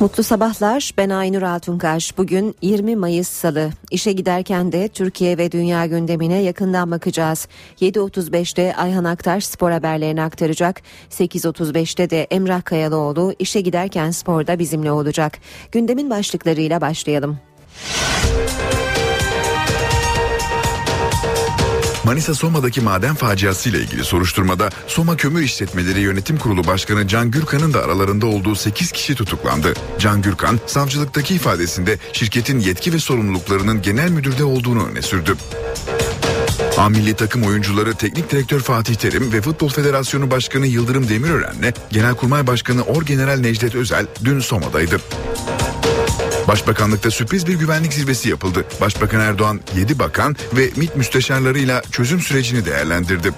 Mutlu sabahlar. Ben Aynur Altunkaş. Bugün 20 Mayıs Salı. İşe giderken de Türkiye ve dünya gündemine yakından bakacağız. 7.35'te Ayhan Aktaş spor haberlerini aktaracak. 8.35'te de Emrah Kayalıoğlu işe giderken sporda bizimle olacak. Gündemin başlıklarıyla başlayalım. Manisa Soma'daki maden faciası ile ilgili soruşturmada Soma Kömür İşletmeleri Yönetim Kurulu Başkanı Can Gürkan'ın da aralarında olduğu 8 kişi tutuklandı. Can Gürkan savcılıktaki ifadesinde şirketin yetki ve sorumluluklarının genel müdürde olduğunu öne sürdü. A milli takım oyuncuları Teknik Direktör Fatih Terim ve Futbol Federasyonu Başkanı Yıldırım Demirören'le Genelkurmay Başkanı Orgeneral Necdet Özel dün Soma'daydı. Başbakanlıkta sürpriz bir güvenlik zirvesi yapıldı. Başbakan Erdoğan 7 bakan ve MİT müsteşarlarıyla çözüm sürecini değerlendirdi.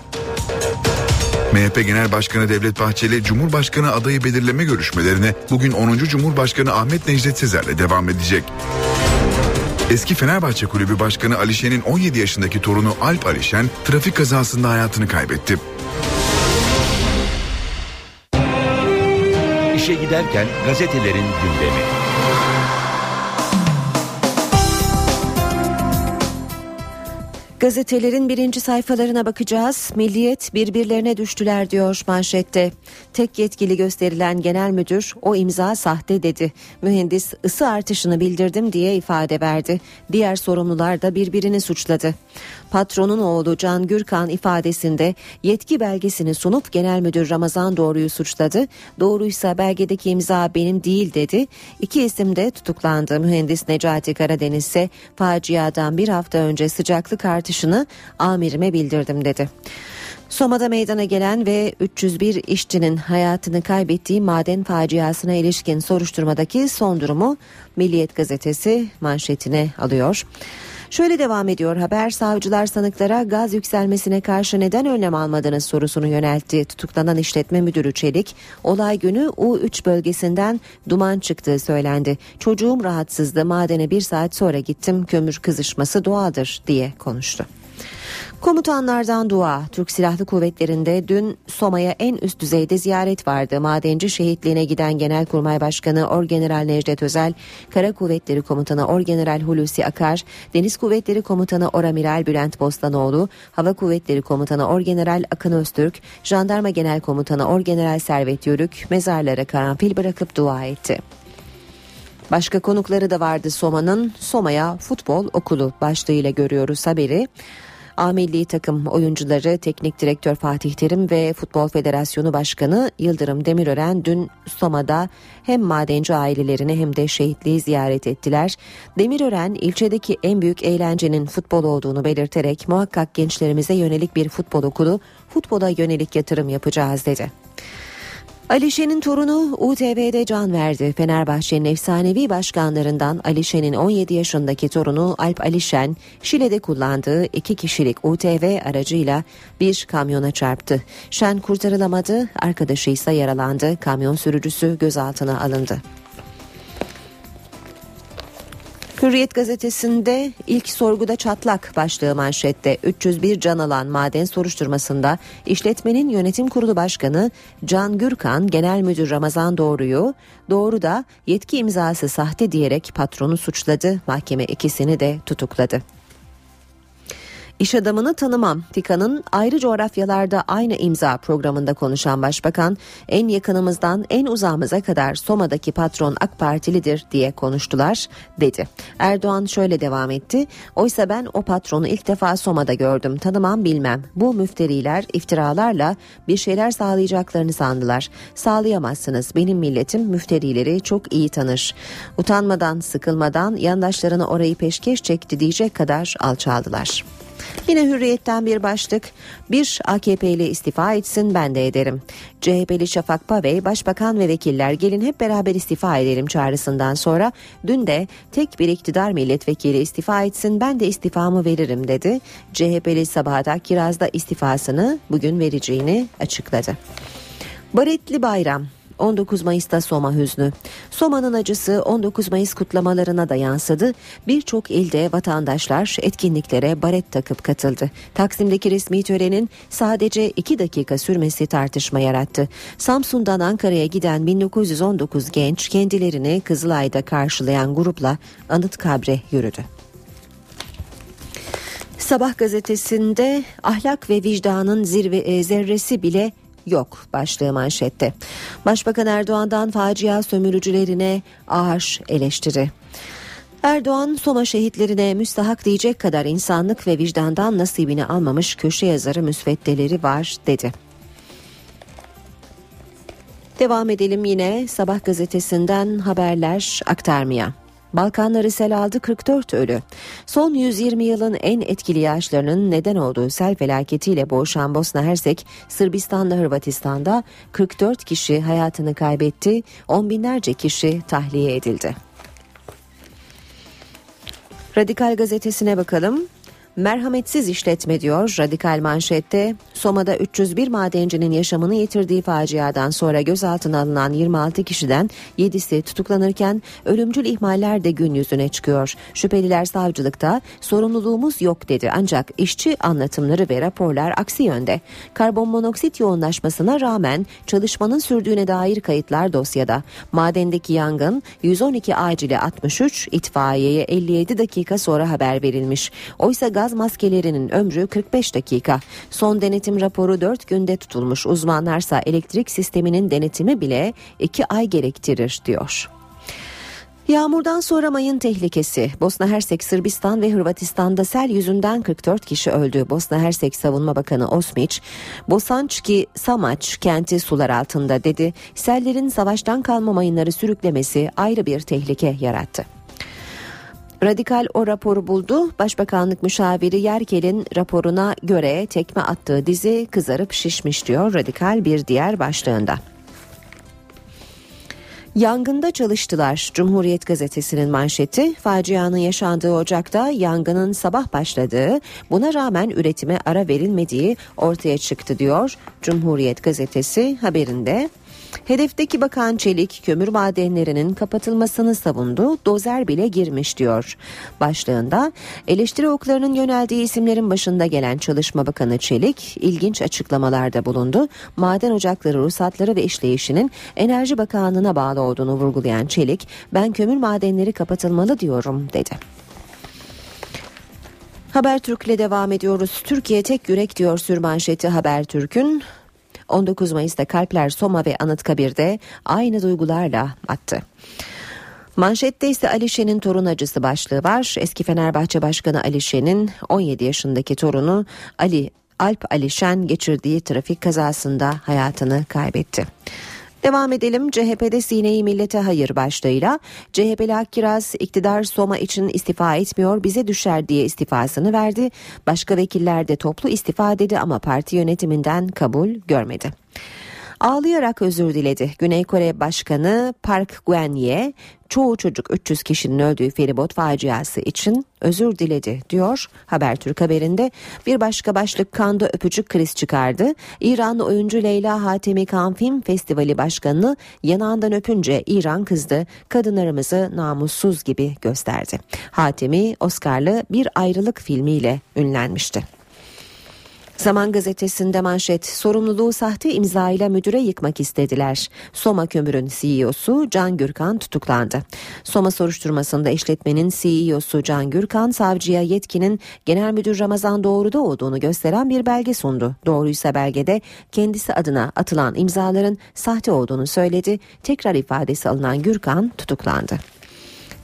MHP Genel Başkanı Devlet Bahçeli Cumhurbaşkanı adayı belirleme görüşmelerine bugün 10. Cumhurbaşkanı Ahmet Necdet Sezer'le devam edecek. Eski Fenerbahçe Kulübü Başkanı Alişen'in 17 yaşındaki torunu Alp Alişen trafik kazasında hayatını kaybetti. İşe Giderken gazetelerin gündemi. Gazetelerin birinci sayfalarına bakacağız. Milliyet birbirlerine düştüler diyor manşette. Tek yetkili gösterilen genel müdür o imza sahte dedi. Mühendis ısı artışını bildirdim diye ifade verdi. Diğer sorumlular da birbirini suçladı. Patronun oğlu Can Gürkan ifadesinde yetki belgesini sunup genel müdür Ramazan Doğru'yu suçladı. Doğruysa belgedeki imza benim değil dedi. İki isim de tutuklandı. Mühendis Necati Karadeniz ise faciadan bir hafta önce sıcaklık artışını amirime bildirdim dedi. Soma'da meydana gelen ve 301 işçinin hayatını kaybettiği maden faciasına ilişkin soruşturmadaki son durumu Milliyet gazetesi manşetine alıyor. Şöyle devam ediyor haber savcılar sanıklara gaz yükselmesine karşı neden önlem almadınız sorusunu yöneltti. Tutuklanan işletme müdürü Çelik olay günü U3 bölgesinden duman çıktığı söylendi. Çocuğum rahatsızdı madene bir saat sonra gittim kömür kızışması doğaldır diye konuştu. Komutanlardan dua. Türk Silahlı Kuvvetleri'nde dün Soma'ya en üst düzeyde ziyaret vardı. Madenci şehitliğine giden Genelkurmay Başkanı Orgeneral Necdet Özel, Kara Kuvvetleri Komutanı Orgeneral Hulusi Akar, Deniz Kuvvetleri Komutanı Oramiral Bülent Bostanoğlu, Hava Kuvvetleri Komutanı Orgeneral Akın Öztürk, Jandarma Genel Komutanı Orgeneral Servet Yörük mezarlara karanfil bırakıp dua etti. Başka konukları da vardı Soma'nın. Soma'ya futbol okulu başlığıyla görüyoruz haberi. A milli takım oyuncuları Teknik Direktör Fatih Terim ve Futbol Federasyonu Başkanı Yıldırım Demirören dün Soma'da hem madenci ailelerini hem de şehitliği ziyaret ettiler. Demirören ilçedeki en büyük eğlencenin futbol olduğunu belirterek muhakkak gençlerimize yönelik bir futbol okulu, futbola yönelik yatırım yapacağız dedi. Alişen'in torunu UTV'de can verdi. Fenerbahçe'nin efsanevi başkanlarından Alişen'in 17 yaşındaki torunu Alp Alişen, Şile'de kullandığı iki kişilik UTV aracıyla bir kamyona çarptı. Şen kurtarılamadı, arkadaşı ise yaralandı. Kamyon sürücüsü gözaltına alındı. Hürriyet gazetesinde ilk sorguda çatlak başlığı manşette 301 can alan maden soruşturmasında işletmenin yönetim kurulu başkanı Can Gürkan genel müdür Ramazan Doğru'yu Doğru da yetki imzası sahte diyerek patronu suçladı. Mahkeme ikisini de tutukladı. İş adamını tanımam. TİKA'nın ayrı coğrafyalarda aynı imza programında konuşan başbakan en yakınımızdan en uzağımıza kadar Soma'daki patron AK Partilidir diye konuştular dedi. Erdoğan şöyle devam etti. Oysa ben o patronu ilk defa Soma'da gördüm. Tanımam bilmem. Bu müfteriler iftiralarla bir şeyler sağlayacaklarını sandılar. Sağlayamazsınız. Benim milletim müfterileri çok iyi tanır. Utanmadan sıkılmadan yandaşlarına orayı peşkeş çekti diyecek kadar alçaldılar. Yine hürriyetten bir başlık. Bir AKP'li istifa etsin ben de ederim. CHP'li Şafak Pavey, Başbakan ve vekiller gelin hep beraber istifa edelim çağrısından sonra dün de tek bir iktidar milletvekili istifa etsin ben de istifamı veririm dedi. CHP'li Sabahat Kiraz'da istifasını bugün vereceğini açıkladı. Baretli Bayram 19 Mayıs'ta Soma hüznü. Soma'nın acısı 19 Mayıs kutlamalarına da yansıdı. Birçok ilde vatandaşlar etkinliklere baret takıp katıldı. Taksim'deki resmi törenin sadece 2 dakika sürmesi tartışma yarattı. Samsun'dan Ankara'ya giden 1919 genç kendilerini Kızılay'da karşılayan grupla anıt kabre yürüdü. Sabah gazetesinde ahlak ve vicdanın zirve e, zerresi bile yok başlığı manşette. Başbakan Erdoğan'dan facia sömürücülerine ağır eleştiri. Erdoğan Soma şehitlerine müstahak diyecek kadar insanlık ve vicdandan nasibini almamış köşe yazarı müsveddeleri var dedi. Devam edelim yine Sabah gazetesinden haberler aktarmaya. Balkanları sel aldı 44 ölü. Son 120 yılın en etkili yağışlarının neden olduğu sel felaketiyle boğuşan Bosna Hersek, Sırbistan'la Hırvatistan'da 44 kişi hayatını kaybetti, on binlerce kişi tahliye edildi. Radikal gazetesine bakalım. Merhametsiz işletme diyor radikal manşette. Soma'da 301 madencinin yaşamını yitirdiği faciadan sonra gözaltına alınan 26 kişiden 7'si tutuklanırken ölümcül ihmaller de gün yüzüne çıkıyor. Şüpheliler savcılıkta sorumluluğumuz yok dedi ancak işçi anlatımları ve raporlar aksi yönde. Karbon monoksit yoğunlaşmasına rağmen çalışmanın sürdüğüne dair kayıtlar dosyada. Madendeki yangın 112 acile 63, itfaiyeye 57 dakika sonra haber verilmiş. Oysa gaz maskelerinin ömrü 45 dakika. Son denetim raporu 4 günde tutulmuş. Uzmanlarsa elektrik sisteminin denetimi bile 2 ay gerektirir diyor. Yağmurdan sonra mayın tehlikesi. Bosna Hersek, Sırbistan ve Hırvatistan'da sel yüzünden 44 kişi öldü. Bosna Hersek Savunma Bakanı Osmic, Bosançki Samaç kenti sular altında dedi. Sellerin savaştan kalma mayınları sürüklemesi ayrı bir tehlike yarattı. Radikal o raporu buldu. Başbakanlık müşaviri Yerkel'in raporuna göre tekme attığı dizi kızarıp şişmiş diyor Radikal bir diğer başlığında. Yangında çalıştılar. Cumhuriyet gazetesinin manşeti facianın yaşandığı ocakta yangının sabah başladığı buna rağmen üretime ara verilmediği ortaya çıktı diyor. Cumhuriyet gazetesi haberinde Hedefteki Bakan Çelik kömür madenlerinin kapatılmasını savundu. Dozer bile girmiş diyor. Başlığında eleştiri oklarının yöneldiği isimlerin başında gelen Çalışma Bakanı Çelik ilginç açıklamalarda bulundu. Maden ocakları ruhsatları ve işleyişinin Enerji Bakanlığı'na bağlı olduğunu vurgulayan Çelik ben kömür madenleri kapatılmalı diyorum dedi. Habertürk'le devam ediyoruz. Türkiye tek yürek diyor sürmanşeti Habertürk'ün. 19 Mayıs'ta Kalpler Soma ve Anıtkabir'de aynı duygularla attı. Manşette ise Alişe'nin torun acısı başlığı var. Eski Fenerbahçe Başkanı Alişe'nin 17 yaşındaki torunu Ali Alp Alişen geçirdiği trafik kazasında hayatını kaybetti. Devam edelim. CHP'de sineyi millete hayır başlığıyla. CHP'li Akkiraz iktidar Soma için istifa etmiyor bize düşer diye istifasını verdi. Başka vekiller de toplu istifa dedi ama parti yönetiminden kabul görmedi ağlayarak özür diledi. Güney Kore Başkanı Park Geun-hye çoğu çocuk 300 kişinin öldüğü feribot faciası için özür diledi diyor Habertürk haberinde. Bir başka başlık kanda öpücük kriz çıkardı. İranlı oyuncu Leyla Hatemi Kan Film Festivali Başkanı'nı yanağından öpünce İran kızdı. Kadınlarımızı namussuz gibi gösterdi. Hatemi Oscar'lı bir ayrılık filmiyle ünlenmişti. Zaman gazetesinde manşet sorumluluğu sahte imza ile müdüre yıkmak istediler. Soma Kömür'ün CEO'su Can Gürkan tutuklandı. Soma soruşturmasında işletmenin CEO'su Can Gürkan savcıya yetkinin genel müdür Ramazan Doğru'da olduğunu gösteren bir belge sundu. Doğruysa belgede kendisi adına atılan imzaların sahte olduğunu söyledi. Tekrar ifadesi alınan Gürkan tutuklandı.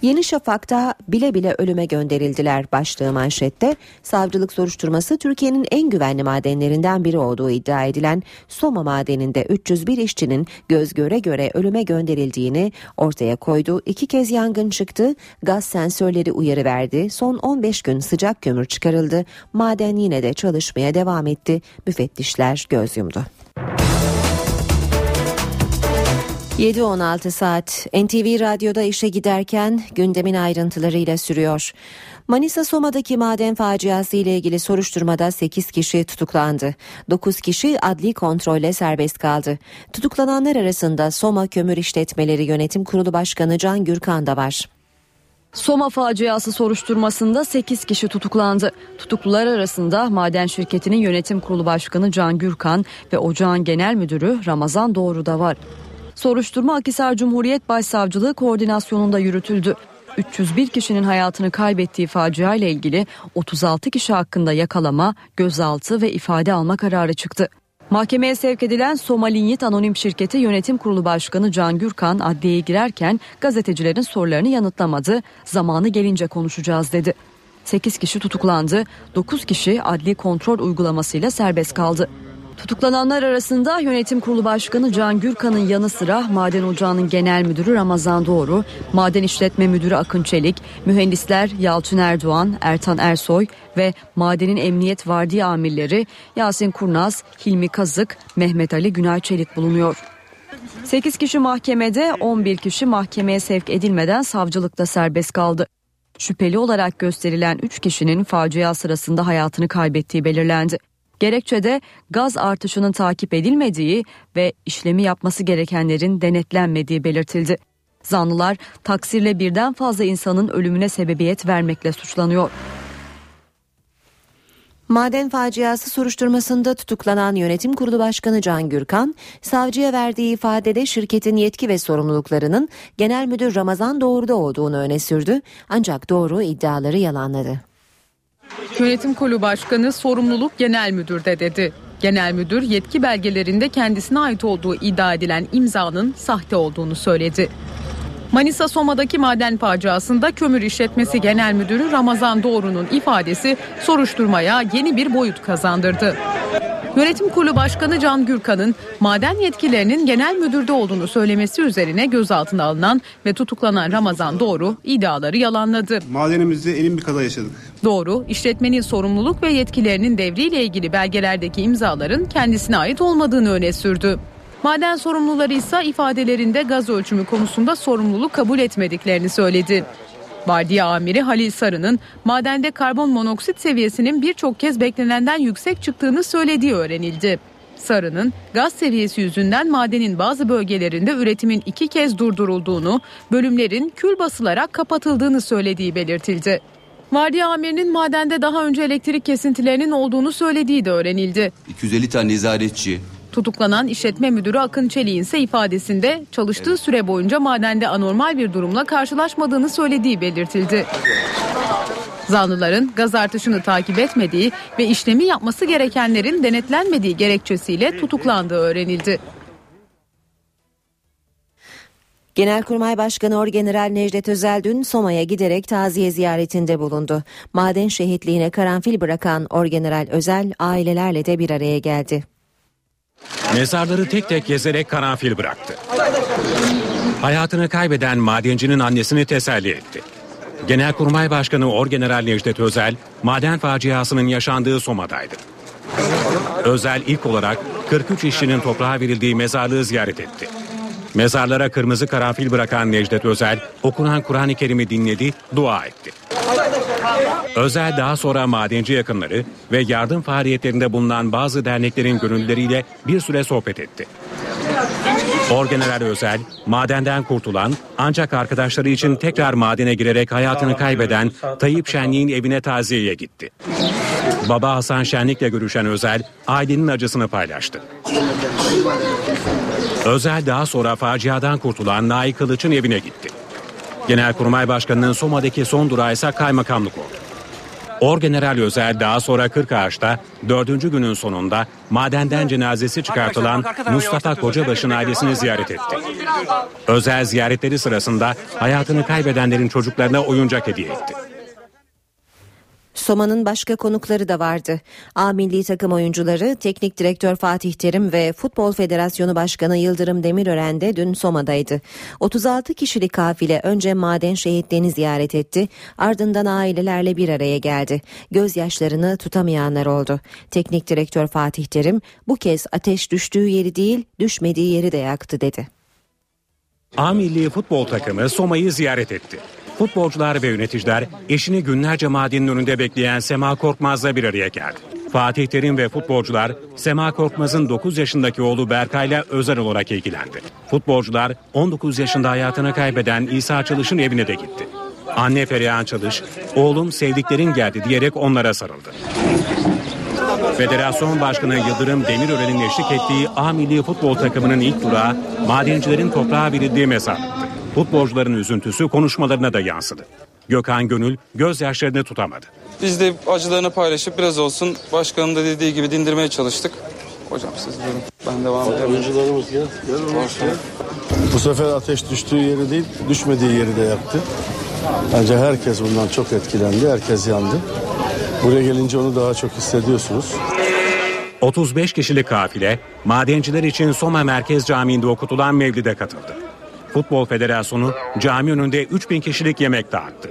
Yeni Şafak'ta bile bile ölüme gönderildiler başlığı manşette. Savcılık soruşturması Türkiye'nin en güvenli madenlerinden biri olduğu iddia edilen Soma madeninde 301 işçinin göz göre göre ölüme gönderildiğini ortaya koydu. İki kez yangın çıktı, gaz sensörleri uyarı verdi. Son 15 gün sıcak kömür çıkarıldı. Maden yine de çalışmaya devam etti. Müfettişler göz yumdu. 7.16 saat NTV Radyo'da işe giderken gündemin ayrıntılarıyla sürüyor. Manisa Soma'daki maden faciası ile ilgili soruşturmada 8 kişi tutuklandı. 9 kişi adli kontrolle serbest kaldı. Tutuklananlar arasında Soma Kömür İşletmeleri Yönetim Kurulu Başkanı Can Gürkan da var. Soma faciası soruşturmasında 8 kişi tutuklandı. Tutuklular arasında maden şirketinin yönetim kurulu başkanı Can Gürkan ve ocağın genel müdürü Ramazan Doğru da var. Soruşturma Akisar Cumhuriyet Başsavcılığı koordinasyonunda yürütüldü. 301 kişinin hayatını kaybettiği facia ile ilgili 36 kişi hakkında yakalama, gözaltı ve ifade alma kararı çıktı. Mahkemeye sevk edilen Somalinyit Anonim Şirketi Yönetim Kurulu Başkanı Can Gürkan adliyeye girerken gazetecilerin sorularını yanıtlamadı, zamanı gelince konuşacağız dedi. 8 kişi tutuklandı, 9 kişi adli kontrol uygulamasıyla serbest kaldı. Tutuklananlar arasında Yönetim Kurulu Başkanı Can Gürkan'ın yanı sıra Maden Ocağı'nın Genel Müdürü Ramazan Doğru, Maden İşletme Müdürü Akın Çelik, mühendisler Yalçın Erdoğan, Ertan Ersoy ve Madenin Emniyet Vardiya Amirleri Yasin Kurnaz, Hilmi Kazık, Mehmet Ali Günay Çelik bulunuyor. 8 kişi mahkemede, 11 kişi mahkemeye sevk edilmeden savcılıkta serbest kaldı. Şüpheli olarak gösterilen 3 kişinin facia sırasında hayatını kaybettiği belirlendi. Gerekçede gaz artışının takip edilmediği ve işlemi yapması gerekenlerin denetlenmediği belirtildi. Zanlılar taksirle birden fazla insanın ölümüne sebebiyet vermekle suçlanıyor. Maden faciası soruşturmasında tutuklanan Yönetim Kurulu Başkanı Can Gürkan, savcıya verdiği ifadede şirketin yetki ve sorumluluklarının Genel Müdür Ramazan Doğru'da olduğunu öne sürdü. Ancak Doğru iddiaları yalanladı. Yönetim Kurulu Başkanı sorumluluk genel müdürde dedi. Genel müdür yetki belgelerinde kendisine ait olduğu iddia edilen imzanın sahte olduğunu söyledi. Manisa Soma'daki maden faciasında kömür işletmesi genel müdürü Ramazan Doğru'nun ifadesi soruşturmaya yeni bir boyut kazandırdı. Yönetim Kurulu Başkanı Can Gürkan'ın maden yetkilerinin genel müdürde olduğunu söylemesi üzerine gözaltına alınan ve tutuklanan Ramazan Doğru iddiaları yalanladı. Madenimizde elin bir kaza yaşadık. Doğru, işletmenin sorumluluk ve yetkilerinin devriyle ilgili belgelerdeki imzaların kendisine ait olmadığını öne sürdü. Maden sorumluları ise ifadelerinde gaz ölçümü konusunda sorumluluk kabul etmediklerini söyledi. Vardiya amiri Halil Sarı'nın madende karbon monoksit seviyesinin birçok kez beklenenden yüksek çıktığını söylediği öğrenildi. Sarı'nın gaz seviyesi yüzünden madenin bazı bölgelerinde üretimin iki kez durdurulduğunu, bölümlerin kül basılarak kapatıldığını söylediği belirtildi. Vardiya amirinin madende daha önce elektrik kesintilerinin olduğunu söylediği de öğrenildi. 250 tane nezaretçi, Tutuklanan işletme müdürü Akın Çelik'in ise ifadesinde çalıştığı süre boyunca madende anormal bir durumla karşılaşmadığını söylediği belirtildi. Zanlıların gaz artışını takip etmediği ve işlemi yapması gerekenlerin denetlenmediği gerekçesiyle tutuklandığı öğrenildi. Genelkurmay Başkanı Orgeneral Necdet Özel dün Soma'ya giderek taziye ziyaretinde bulundu. Maden şehitliğine karanfil bırakan Orgeneral Özel ailelerle de bir araya geldi. Mezarları tek tek gezerek karanfil bıraktı. Hayatını kaybeden madencinin annesini teselli etti. Genelkurmay Başkanı Orgeneral Necdet Özel, maden faciasının yaşandığı Soma'daydı. Özel ilk olarak 43 işçinin toprağa verildiği mezarlığı ziyaret etti. Mezarlara kırmızı karanfil bırakan Necdet Özel, okunan Kur'an-ı Kerim'i dinledi, dua etti. Özel daha sonra madenci yakınları ve yardım faaliyetlerinde bulunan bazı derneklerin gönüllüleriyle bir süre sohbet etti. Orgeneral Özel, madenden kurtulan ancak arkadaşları için tekrar madene girerek hayatını kaybeden Tayyip Şenlik'in evine taziyeye gitti. Baba Hasan Şenlik'le görüşen Özel, ailenin acısını paylaştı. Özel daha sonra faciadan kurtulan Naik Kılıç'ın evine gitti. Genelkurmay Başkanı'nın Soma'daki son durağı ise kaymakamlık oldu. Orgeneral Özel daha sonra Kırkağaç'ta dördüncü günün sonunda madenden cenazesi çıkartılan Mustafa Kocabaş'ın ailesini ziyaret etti. Özel ziyaretleri sırasında hayatını kaybedenlerin çocuklarına oyuncak hediye etti. Soma'nın başka konukları da vardı. A milli takım oyuncuları, teknik direktör Fatih Terim ve Futbol Federasyonu Başkanı Yıldırım Demirören de dün Soma'daydı. 36 kişilik kafile önce maden şehitlerini ziyaret etti, ardından ailelerle bir araya geldi. Gözyaşlarını tutamayanlar oldu. Teknik direktör Fatih Terim bu kez ateş düştüğü yeri değil, düşmediği yeri de yaktı dedi. A milli futbol takımı Soma'yı ziyaret etti. Futbolcular ve yöneticiler eşini günlerce madenin önünde bekleyen Sema Korkmaz'la bir araya geldi. Fatih Terim ve futbolcular Sema Korkmaz'ın 9 yaşındaki oğlu Berkay'la özel olarak ilgilendi. Futbolcular 19 yaşında hayatını kaybeden İsa Çalış'ın evine de gitti. Anne Ferihan Çalış, oğlum sevdiklerin geldi diyerek onlara sarıldı. Federasyon Başkanı Yıldırım Demirören'in eşlik ettiği A milli futbol takımının ilk durağı madencilerin toprağa verildiği mezarlıktı. Futbolcuların üzüntüsü konuşmalarına da yansıdı. Gökhan Gönül gözyaşlarını tutamadı. Biz de acılarını paylaşıp biraz olsun başkanın da dediği gibi dindirmeye çalıştık. Hocam siz buyurun. Ben devam edeyim. Oyuncularımız gel. Bu sefer ateş düştüğü yeri değil, düşmediği yeri de yaktı. Bence herkes bundan çok etkilendi, herkes yandı. Buraya gelince onu daha çok hissediyorsunuz. 35 kişilik kafile madenciler için Soma Merkez Camii'nde okutulan mevlide katıldı. Futbol Federasyonu cami önünde 3000 kişilik yemek dağıttı.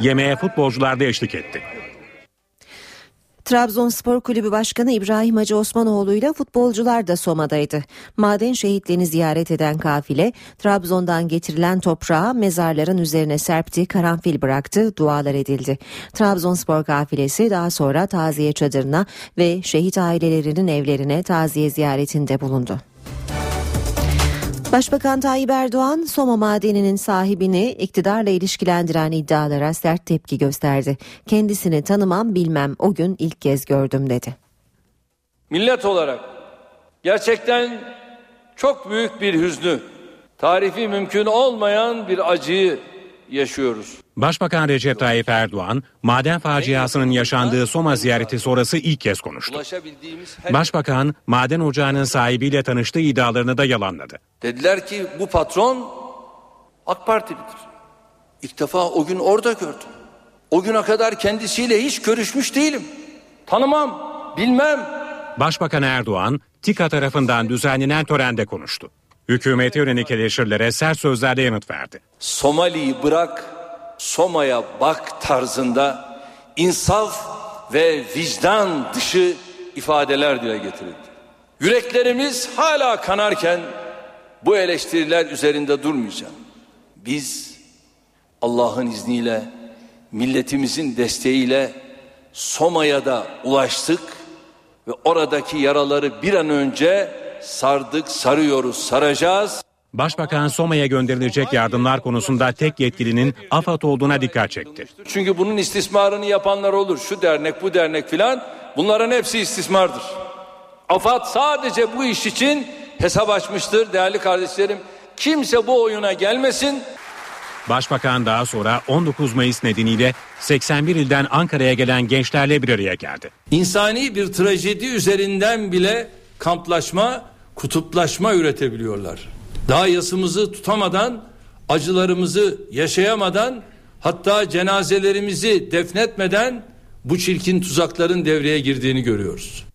Yemeğe futbolcular da eşlik etti. Trabzonspor Kulübü Başkanı İbrahim Hacı Osmanoğlu ile futbolcular da Soma'daydı. Maden şehitliğini ziyaret eden kafile Trabzon'dan getirilen toprağı mezarların üzerine serpti, karanfil bıraktı, dualar edildi. Trabzonspor kafilesi daha sonra taziye çadırına ve şehit ailelerinin evlerine taziye ziyaretinde bulundu. Başbakan Tayyip Erdoğan Soma madeninin sahibini iktidarla ilişkilendiren iddialara sert tepki gösterdi. Kendisini tanımam bilmem o gün ilk kez gördüm dedi. Millet olarak gerçekten çok büyük bir hüznü, tarifi mümkün olmayan bir acıyı yaşıyoruz. Başbakan Recep Tayyip Erdoğan, maden faciasının yaşandığı Soma ziyareti sonrası ilk kez konuştu. Başbakan, maden ocağının sahibiyle tanıştığı iddialarını da yalanladı. Dediler ki bu patron AK Partilidir. İlk defa o gün orada gördüm. O güne kadar kendisiyle hiç görüşmüş değilim. Tanımam, bilmem. Başbakan Erdoğan, TİKA tarafından düzenlenen törende konuştu. Hükümete yönelik eleştirilere sert sözlerle yanıt verdi. Somali'yi bırak, Soma'ya bak tarzında insaf ve vicdan dışı ifadeler dile getirildi. Yüreklerimiz hala kanarken bu eleştiriler üzerinde durmayacağım. Biz Allah'ın izniyle milletimizin desteğiyle Soma'ya da ulaştık ve oradaki yaraları bir an önce sardık, sarıyoruz, saracağız. Başbakan Soma'ya gönderilecek yardımlar konusunda tek yetkilinin AFAD olduğuna dikkat çekti. Çünkü bunun istismarını yapanlar olur. Şu dernek, bu dernek filan. Bunların hepsi istismardır. AFAD sadece bu iş için hesap açmıştır değerli kardeşlerim. Kimse bu oyuna gelmesin. Başbakan daha sonra 19 Mayıs nedeniyle 81 ilden Ankara'ya gelen gençlerle bir araya geldi. İnsani bir trajedi üzerinden bile kamplaşma, kutuplaşma üretebiliyorlar. Daha yasımızı tutamadan, acılarımızı yaşayamadan, hatta cenazelerimizi defnetmeden bu çirkin tuzakların devreye girdiğini görüyoruz.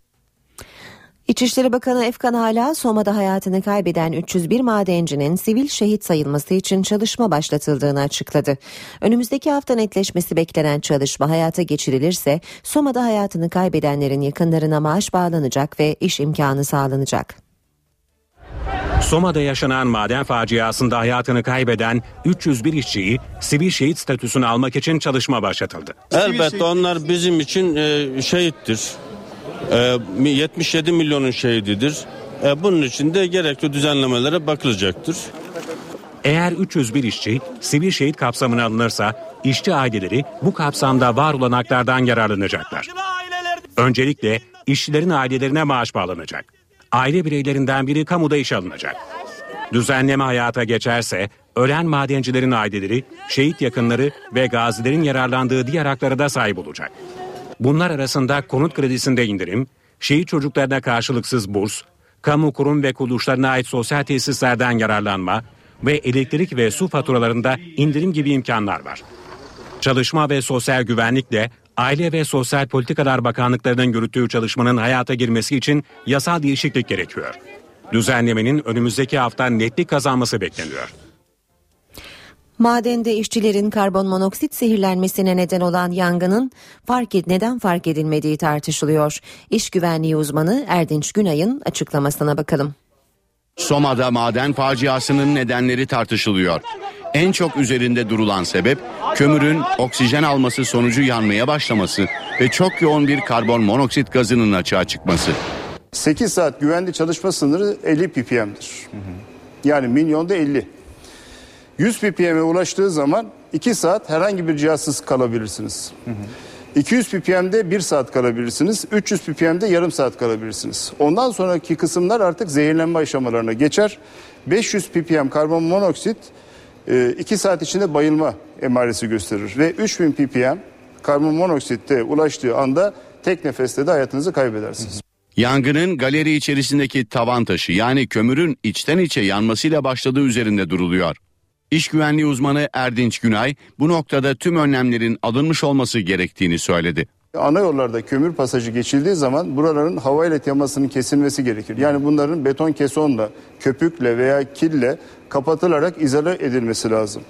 İçişleri Bakanı Efkan Hala Soma'da hayatını kaybeden 301 madencinin sivil şehit sayılması için çalışma başlatıldığını açıkladı. Önümüzdeki hafta netleşmesi beklenen çalışma hayata geçirilirse Soma'da hayatını kaybedenlerin yakınlarına maaş bağlanacak ve iş imkanı sağlanacak. Soma'da yaşanan maden faciasında hayatını kaybeden 301 işçiyi sivil şehit statüsünü almak için çalışma başlatıldı. Elbette onlar bizim için e, şehittir. E, 77 milyonun şehididir. E, bunun için de gerekli düzenlemelere bakılacaktır. Eğer 301 işçi sivil şehit kapsamına alınırsa işçi aileleri bu kapsamda var olan haklardan yararlanacaklar. Öncelikle işçilerin ailelerine maaş bağlanacak. Aile bireylerinden biri kamuda iş alınacak. Düzenleme hayata geçerse ölen madencilerin aileleri, şehit yakınları ve gazilerin yararlandığı diğer haklara da sahip olacak. Bunlar arasında konut kredisinde indirim, şehit çocuklarına karşılıksız burs, kamu kurum ve kuruluşlarına ait sosyal tesislerden yararlanma ve elektrik ve su faturalarında indirim gibi imkanlar var. Çalışma ve Sosyal Güvenlikle Aile ve Sosyal Politikalar Bakanlıklarının yürüttüğü çalışmanın hayata girmesi için yasal değişiklik gerekiyor. Düzenlemenin önümüzdeki hafta netlik kazanması bekleniyor. Madende işçilerin karbon monoksit zehirlenmesine neden olan yangının fark ed neden fark edilmediği tartışılıyor. İş güvenliği uzmanı Erdinç Günay'ın açıklamasına bakalım. Soma'da maden faciasının nedenleri tartışılıyor. En çok üzerinde durulan sebep kömürün oksijen alması sonucu yanmaya başlaması ve çok yoğun bir karbon monoksit gazının açığa çıkması. 8 saat güvenli çalışma sınırı 50 ppm'dir. Yani milyonda 50. 100 ppm'e ulaştığı zaman 2 saat herhangi bir cihazsız kalabilirsiniz. 200 ppm'de 1 saat kalabilirsiniz. 300 ppm'de yarım saat kalabilirsiniz. Ondan sonraki kısımlar artık zehirlenme aşamalarına geçer. 500 ppm karbon monoksit 2 saat içinde bayılma emaresi gösterir. Ve 3000 ppm karbon monoksitte ulaştığı anda tek nefeste de hayatınızı kaybedersiniz. Yangının galeri içerisindeki tavan taşı yani kömürün içten içe yanmasıyla başladığı üzerinde duruluyor. İş güvenliği uzmanı Erdinç Günay bu noktada tüm önlemlerin alınmış olması gerektiğini söyledi. Ana yollarda kömür pasajı geçildiği zaman buraların havayla temasının kesilmesi gerekir. Yani bunların beton kesonla, köpükle veya kille kapatılarak izole edilmesi lazım.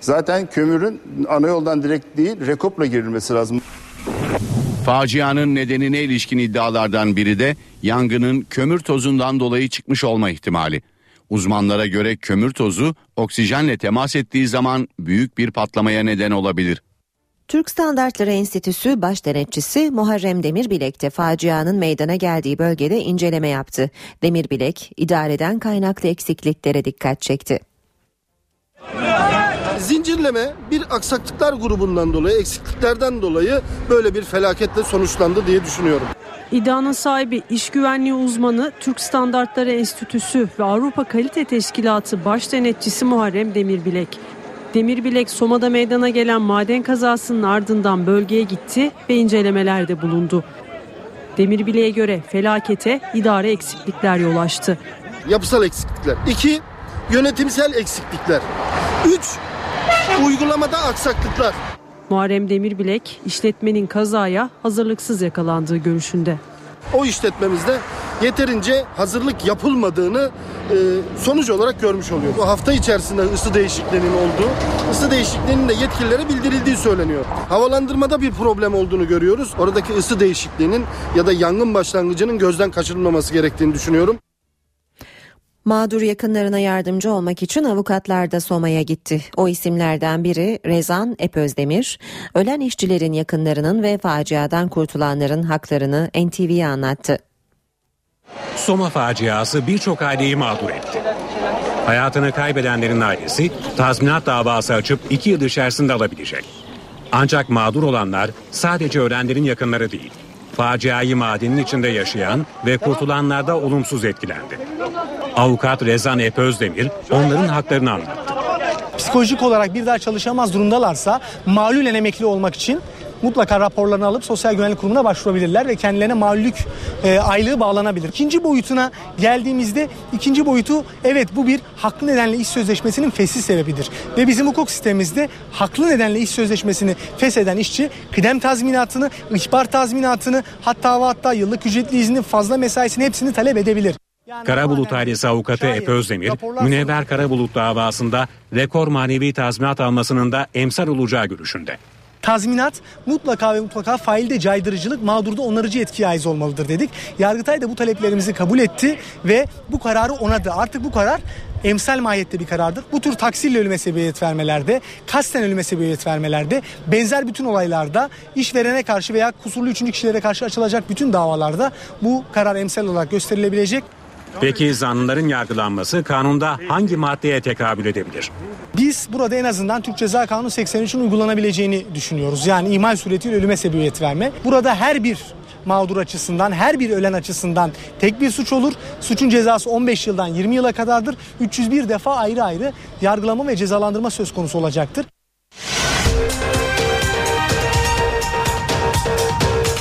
Zaten kömürün ana yoldan direkt değil rekopla girilmesi lazım. Facianın nedenine ilişkin iddialardan biri de yangının kömür tozundan dolayı çıkmış olma ihtimali. Uzmanlara göre kömür tozu oksijenle temas ettiği zaman büyük bir patlamaya neden olabilir. Türk Standartları Enstitüsü baş denetçisi Muharrem Demirbilek de facianın meydana geldiği bölgede inceleme yaptı. Demirbilek, idareden kaynaklı eksikliklere dikkat çekti. Zincirleme bir aksaklıklar grubundan dolayı, eksikliklerden dolayı böyle bir felaketle sonuçlandı diye düşünüyorum. İddianın sahibi iş güvenliği uzmanı Türk Standartları Enstitüsü ve Avrupa Kalite Teşkilatı baş denetçisi Muharrem Demirbilek. Demirbilek Soma'da meydana gelen maden kazasının ardından bölgeye gitti ve incelemelerde bulundu. Demirbilek'e göre felakete idare eksiklikler yol açtı. Yapısal eksiklikler. İki, yönetimsel eksiklikler. Üç, uygulamada aksaklıklar. Muharrem Demirbilek işletmenin kazaya hazırlıksız yakalandığı görüşünde. O işletmemizde yeterince hazırlık yapılmadığını e, sonuç olarak görmüş oluyor. Bu hafta içerisinde ısı değişikliğinin olduğu, ısı değişikliğinin de yetkililere bildirildiği söyleniyor. Havalandırmada bir problem olduğunu görüyoruz. Oradaki ısı değişikliğinin ya da yangın başlangıcının gözden kaçırılmaması gerektiğini düşünüyorum. Mağdur yakınlarına yardımcı olmak için avukatlar da Soma'ya gitti. O isimlerden biri Rezan Epözdemir, ölen işçilerin yakınlarının ve faciadan kurtulanların haklarını NTV'ye anlattı. Soma faciası birçok aileyi mağdur etti. Hayatını kaybedenlerin ailesi tazminat davası açıp iki yıl içerisinde alabilecek. Ancak mağdur olanlar sadece ölenlerin yakınları değil. Faciayı madenin içinde yaşayan ve kurtulanlar da olumsuz etkilendi. Avukat Rezan Ep Özdemir onların haklarını anlattı. Psikolojik olarak bir daha çalışamaz durumdalarsa malulen emekli olmak için mutlaka raporlarını alıp Sosyal Güvenlik Kurumu'na başvurabilirler ve kendilerine mağlullük e, aylığı bağlanabilir. İkinci boyutuna geldiğimizde ikinci boyutu evet bu bir haklı nedenle iş sözleşmesinin fesih sebebidir. Ve bizim hukuk sistemimizde haklı nedenle iş sözleşmesini fesheden işçi kıdem tazminatını, ihbar tazminatını hatta ve hatta yıllık ücretli iznin fazla mesaisini hepsini talep edebilir. Karabulut ailesi avukatı Ep Özdemir, Münevver Karabulut davasında rekor manevi tazminat almasının da emsal olacağı görüşünde. Tazminat mutlaka ve mutlaka failde caydırıcılık, mağdurda onarıcı etkiye ait olmalıdır dedik. Yargıtay da bu taleplerimizi kabul etti ve bu kararı onadı. Artık bu karar emsal mahiyette bir karardır. Bu tür taksirle ölüme sebebiyet vermelerde, kasten ölüme sebebiyet vermelerde, benzer bütün olaylarda işverene karşı veya kusurlu üçüncü kişilere karşı açılacak bütün davalarda bu karar emsal olarak gösterilebilecek. Peki zanlıların yargılanması kanunda hangi maddeye tekabül edebilir? Biz burada en azından Türk Ceza Kanunu 83'ün uygulanabileceğini düşünüyoruz. Yani imal suretiyle ölüme sebebiyet verme. Burada her bir mağdur açısından, her bir ölen açısından tek bir suç olur. Suçun cezası 15 yıldan 20 yıla kadardır. 301 defa ayrı ayrı yargılama ve cezalandırma söz konusu olacaktır.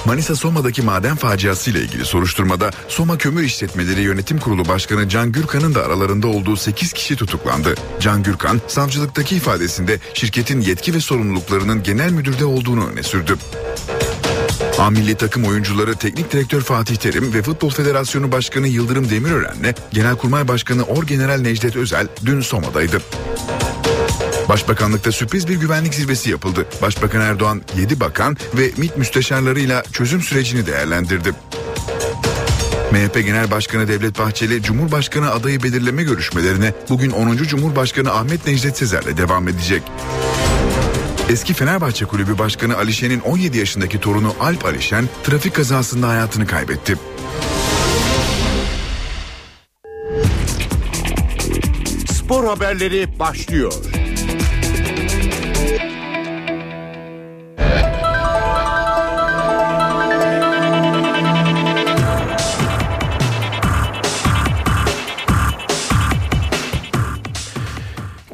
Manisa Soma'daki maden faciası ile ilgili soruşturmada Soma Kömür İşletmeleri Yönetim Kurulu Başkanı Can Gürkan'ın da aralarında olduğu 8 kişi tutuklandı. Can Gürkan savcılıktaki ifadesinde şirketin yetki ve sorumluluklarının genel müdürde olduğunu öne sürdü. A milli takım oyuncuları Teknik Direktör Fatih Terim ve Futbol Federasyonu Başkanı Yıldırım Demirören'le Genelkurmay Başkanı Orgeneral Necdet Özel dün Soma'daydı. Başbakanlıkta sürpriz bir güvenlik zirvesi yapıldı. Başbakan Erdoğan 7 bakan ve MİT müsteşarlarıyla çözüm sürecini değerlendirdi. MHP Genel Başkanı Devlet Bahçeli, Cumhurbaşkanı adayı belirleme görüşmelerine bugün 10. Cumhurbaşkanı Ahmet Necdet Sezer'le devam edecek. Eski Fenerbahçe Kulübü Başkanı Alişen'in 17 yaşındaki torunu Alp Alişen trafik kazasında hayatını kaybetti. Spor haberleri başlıyor.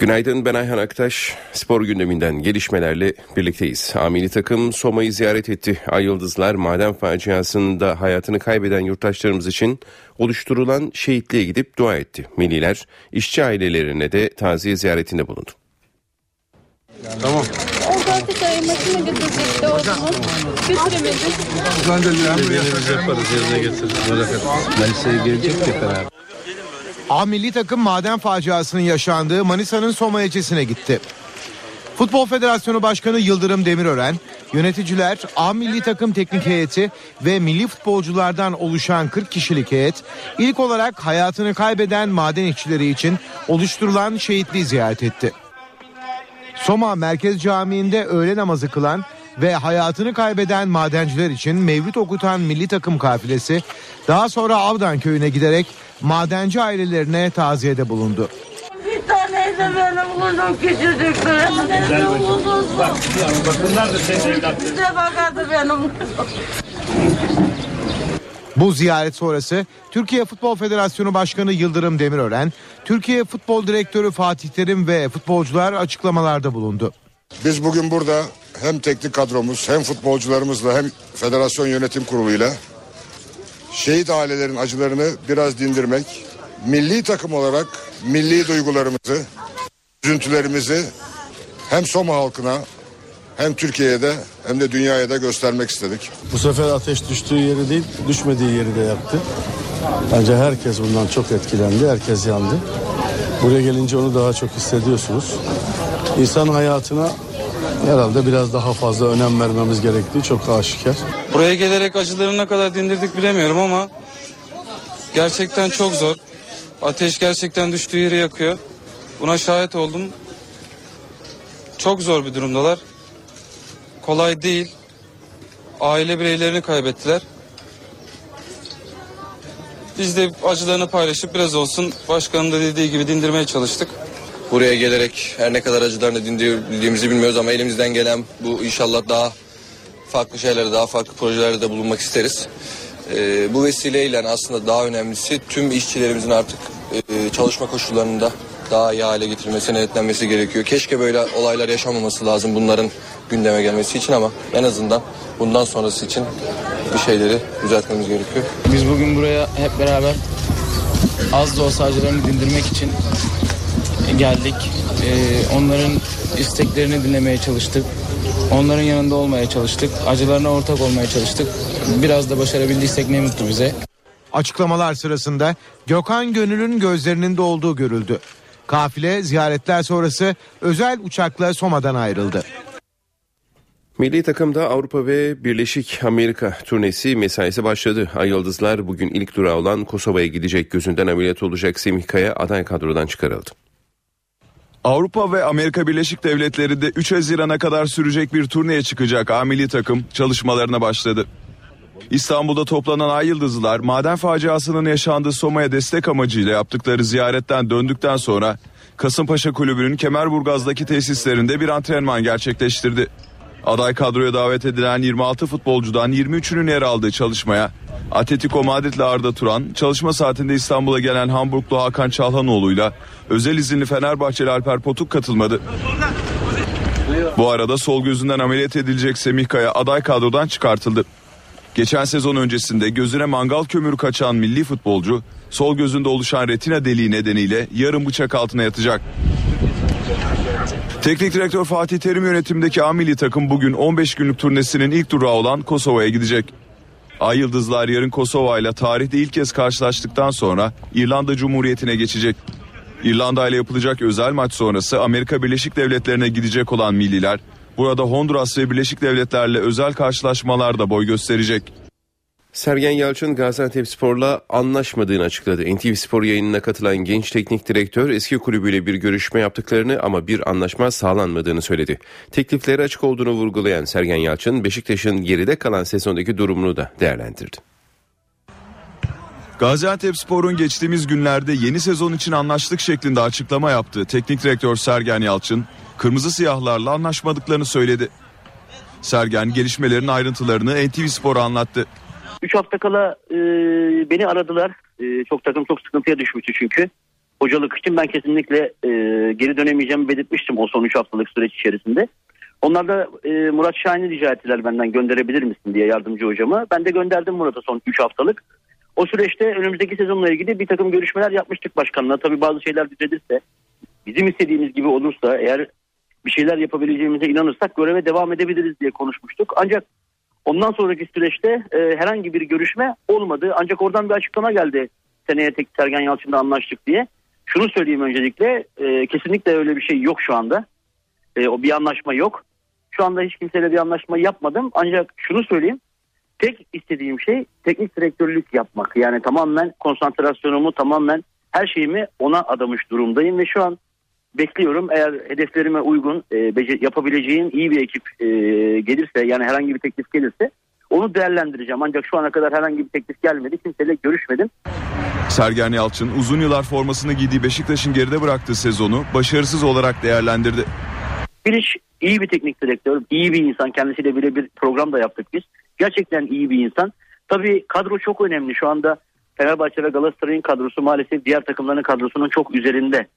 Günaydın ben Ayhan Aktaş. Spor gündeminden gelişmelerle birlikteyiz. Amili takım Soma'yı ziyaret etti. Ay Yıldızlar maden faciasında hayatını kaybeden yurttaşlarımız için oluşturulan şehitliğe gidip dua etti. Milliler işçi ailelerine de taziye ziyaretinde bulundu. Tamam. O artık ayırmasına götürecekti oğlumu. Götüremedi. Dediğiniz yaparız yerine getiririz. Etme. Melisa'ya gelecek ya beraber. A milli takım maden faciasının yaşandığı Manisa'nın Soma ilçesine gitti. Futbol Federasyonu Başkanı Yıldırım Demirören, yöneticiler, A milli takım teknik heyeti ve milli futbolculardan oluşan 40 kişilik heyet ilk olarak hayatını kaybeden maden işçileri için oluşturulan şehitliği ziyaret etti. Soma Merkez Camii'nde öğle namazı kılan ve hayatını kaybeden madenciler için mevlüt okutan milli takım kafilesi daha sonra Avdan köyüne giderek madenci ailelerine taziyede bulundu. Bir tane de benim kuzum küçücüktü. Benim kuzum. Bakınlar da senin evlatların. Bize bakardı benim Bu ziyaret sonrası Türkiye Futbol Federasyonu Başkanı Yıldırım Demirören, Türkiye Futbol Direktörü Fatih Terim ve futbolcular açıklamalarda bulundu. Biz bugün burada hem teknik kadromuz hem futbolcularımızla hem federasyon yönetim kuruluyla şehit ailelerin acılarını biraz dindirmek, milli takım olarak milli duygularımızı, üzüntülerimizi hem Soma halkına hem Türkiye'ye de hem de dünyaya da göstermek istedik. Bu sefer ateş düştüğü yeri değil, düşmediği yeri de yaktı. Bence herkes bundan çok etkilendi, herkes yandı. Buraya gelince onu daha çok hissediyorsunuz. İnsan hayatına herhalde biraz daha fazla önem vermemiz gerektiği çok aşikar. Buraya gelerek acılarını ne kadar dindirdik bilemiyorum ama gerçekten çok zor. Ateş gerçekten düştüğü yeri yakıyor. Buna şahit oldum. Çok zor bir durumdalar. Kolay değil. Aile bireylerini kaybettiler. Biz de acılarını paylaşıp biraz olsun başkanın da dediği gibi dindirmeye çalıştık. Buraya gelerek her ne kadar acılarını dindirdiğimizi bilmiyoruz ama elimizden gelen bu inşallah daha farklı şeylere, daha farklı projelerde de bulunmak isteriz. Ee, bu vesileyle aslında daha önemlisi tüm işçilerimizin artık e, çalışma koşullarında daha iyi hale getirilmesi, denetlenmesi gerekiyor. Keşke böyle olaylar yaşanmaması lazım bunların gündeme gelmesi için ama en azından bundan sonrası için bir şeyleri düzeltmemiz gerekiyor. Biz bugün buraya hep beraber az da olsa acılarını dindirmek için geldik. Ee, onların isteklerini dinlemeye çalıştık. Onların yanında olmaya çalıştık. Acılarına ortak olmaya çalıştık. Biraz da başarabildiysek ne mutlu bize. Açıklamalar sırasında Gökhan Gönül'ün gözlerinin de olduğu görüldü. Kafile ziyaretler sonrası özel uçakla Soma'dan ayrıldı. Milli takımda Avrupa ve Birleşik Amerika turnesi mesaisi başladı. Ay Yıldızlar bugün ilk durağı olan Kosova'ya gidecek gözünden ameliyat olacak Semih Kaya aday kadrodan çıkarıldı. Avrupa ve Amerika Birleşik Devletleri'nde 3 Haziran'a kadar sürecek bir turneye çıkacak A milli takım çalışmalarına başladı. İstanbul'da toplanan Ay Yıldızlılar maden faciasının yaşandığı Soma'ya destek amacıyla yaptıkları ziyaretten döndükten sonra Kasımpaşa Kulübü'nün Kemerburgaz'daki tesislerinde bir antrenman gerçekleştirdi. Aday kadroya davet edilen 26 futbolcudan 23'ünün yer aldığı çalışmaya Atletico Madrid'le Arda Turan, çalışma saatinde İstanbul'a gelen Hamburglu Hakan Çalhanoğlu'yla özel izinli Fenerbahçeli Alper Potuk katılmadı. Bu arada sol gözünden ameliyat edilecek Semih Kaya aday kadrodan çıkartıldı. Geçen sezon öncesinde gözüne mangal kömürü kaçan milli futbolcu sol gözünde oluşan retina deliği nedeniyle yarım bıçak altına yatacak. Teknik direktör Fatih Terim yönetimindeki A milli takım bugün 15 günlük turnesinin ilk durağı olan Kosova'ya gidecek. Ay Yıldızlar yarın Kosova ile tarihte ilk kez karşılaştıktan sonra İrlanda Cumhuriyeti'ne geçecek. İrlanda ile yapılacak özel maç sonrası Amerika Birleşik Devletleri'ne gidecek olan milliler burada Honduras ve Birleşik Devletler'le özel karşılaşmalarda boy gösterecek. Sergen Yalçın Gaziantep Spor'la anlaşmadığını açıkladı. NTV Spor yayınına katılan genç teknik direktör eski kulübüyle bir görüşme yaptıklarını ama bir anlaşma sağlanmadığını söyledi. Teklifleri açık olduğunu vurgulayan Sergen Yalçın Beşiktaş'ın geride kalan sezondaki durumunu da değerlendirdi. Gaziantep Spor'un geçtiğimiz günlerde yeni sezon için anlaştık şeklinde açıklama yaptı. Teknik direktör Sergen Yalçın, kırmızı siyahlarla anlaşmadıklarını söyledi. Sergen gelişmelerin ayrıntılarını NTV Spor'a anlattı. 3 hafta kala e, beni aradılar. E, çok takım çok sıkıntıya düşmüştü çünkü. Hocalık için ben kesinlikle e, geri dönemeyeceğimi belirtmiştim o son 3 haftalık süreç içerisinde. Onlar da e, Murat Şahin'i rica ettiler benden gönderebilir misin diye yardımcı hocamı. Ben de gönderdim Murat'a son 3 haftalık. O süreçte önümüzdeki sezonla ilgili bir takım görüşmeler yapmıştık başkanla. Tabii bazı şeyler düzelirse, bizim istediğimiz gibi olursa, eğer bir şeyler yapabileceğimize inanırsak göreve devam edebiliriz diye konuşmuştuk. Ancak ondan sonraki süreçte e, herhangi bir görüşme olmadı. Ancak oradan bir açıklama geldi. Seneye tek Sergen Yalçın'da anlaştık diye. Şunu söyleyeyim öncelikle, e, kesinlikle öyle bir şey yok şu anda. E, o bir anlaşma yok. Şu anda hiç kimseyle bir anlaşma yapmadım. Ancak şunu söyleyeyim, tek istediğim şey teknik direktörlük yapmak. Yani tamamen konsantrasyonumu tamamen her şeyimi ona adamış durumdayım ve şu an bekliyorum. Eğer hedeflerime uygun e, yapabileceğim iyi bir ekip e, gelirse yani herhangi bir teklif gelirse onu değerlendireceğim. Ancak şu ana kadar herhangi bir teklif gelmedi. Kimseyle görüşmedim. Sergen Yalçın uzun yıllar formasını giydiği Beşiktaş'ın geride bıraktığı sezonu başarısız olarak değerlendirdi. Bilic iyi bir teknik direktör, iyi bir insan. Kendisiyle birebir program da yaptık biz. Gerçekten iyi bir insan. Tabii kadro çok önemli. Şu anda Fenerbahçe ve Galatasaray'ın kadrosu maalesef diğer takımların kadrosunun çok üzerinde.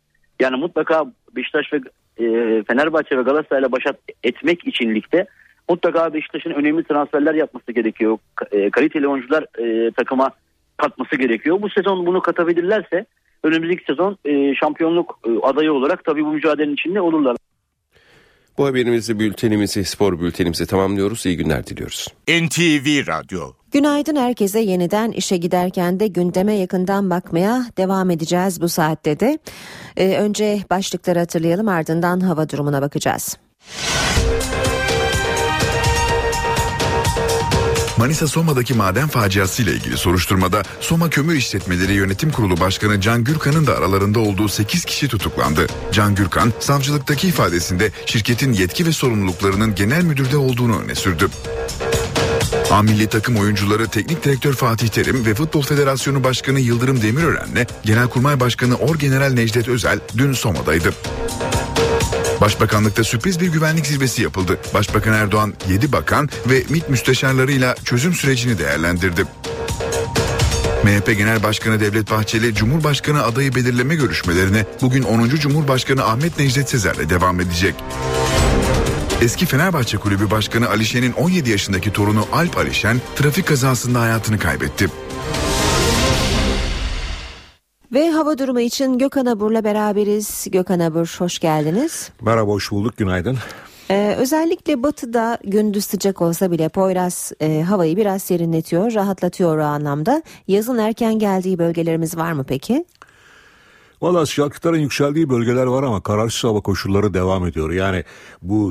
Yani mutlaka Beşiktaş ve e, Fenerbahçe ve Galatasaray'la baş etmek için ligde mutlaka Beşiktaş'ın önemli transferler yapması gerekiyor. E, kaliteli oyuncular e, takıma katması gerekiyor. Bu sezon bunu katabilirlerse önümüzdeki sezon e, şampiyonluk e, adayı olarak tabii bu mücadelenin içinde olurlar. Bu haberimizi, bültenimizi, spor bültenimizi tamamlıyoruz. İyi günler diliyoruz. NTV Radyo Günaydın herkese yeniden işe giderken de gündeme yakından bakmaya devam edeceğiz bu saatte de. Ee, önce başlıkları hatırlayalım ardından hava durumuna bakacağız. Manisa Soma'daki maden faciası ile ilgili soruşturmada Soma Kömür İşletmeleri Yönetim Kurulu Başkanı Can Gürkan'ın da aralarında olduğu 8 kişi tutuklandı. Can Gürkan savcılıktaki ifadesinde şirketin yetki ve sorumluluklarının genel müdürde olduğunu öne sürdü. A milli takım oyuncuları Teknik Direktör Fatih Terim ve Futbol Federasyonu Başkanı Yıldırım Demirören'le Genelkurmay Başkanı Orgeneral Necdet Özel dün Soma'daydı. Başbakanlıkta sürpriz bir güvenlik zirvesi yapıldı. Başbakan Erdoğan 7 bakan ve MİT müsteşarlarıyla çözüm sürecini değerlendirdi. MHP Genel Başkanı Devlet Bahçeli Cumhurbaşkanı adayı belirleme görüşmelerine bugün 10. Cumhurbaşkanı Ahmet Necdet Sezer'le devam edecek. Eski Fenerbahçe Kulübü Başkanı Alişen'in 17 yaşındaki torunu Alp Alişen trafik kazasında hayatını kaybetti. Ve hava durumu için Gökhan Abur'la beraberiz. Gökhan Abur hoş geldiniz. Merhaba hoş bulduk günaydın. Ee, özellikle batıda gündüz sıcak olsa bile Poyraz e, havayı biraz serinletiyor, rahatlatıyor o anlamda. Yazın erken geldiği bölgelerimiz var mı peki? Valla sıcaklıkların yükseldiği bölgeler var ama kararsız hava koşulları devam ediyor. Yani bu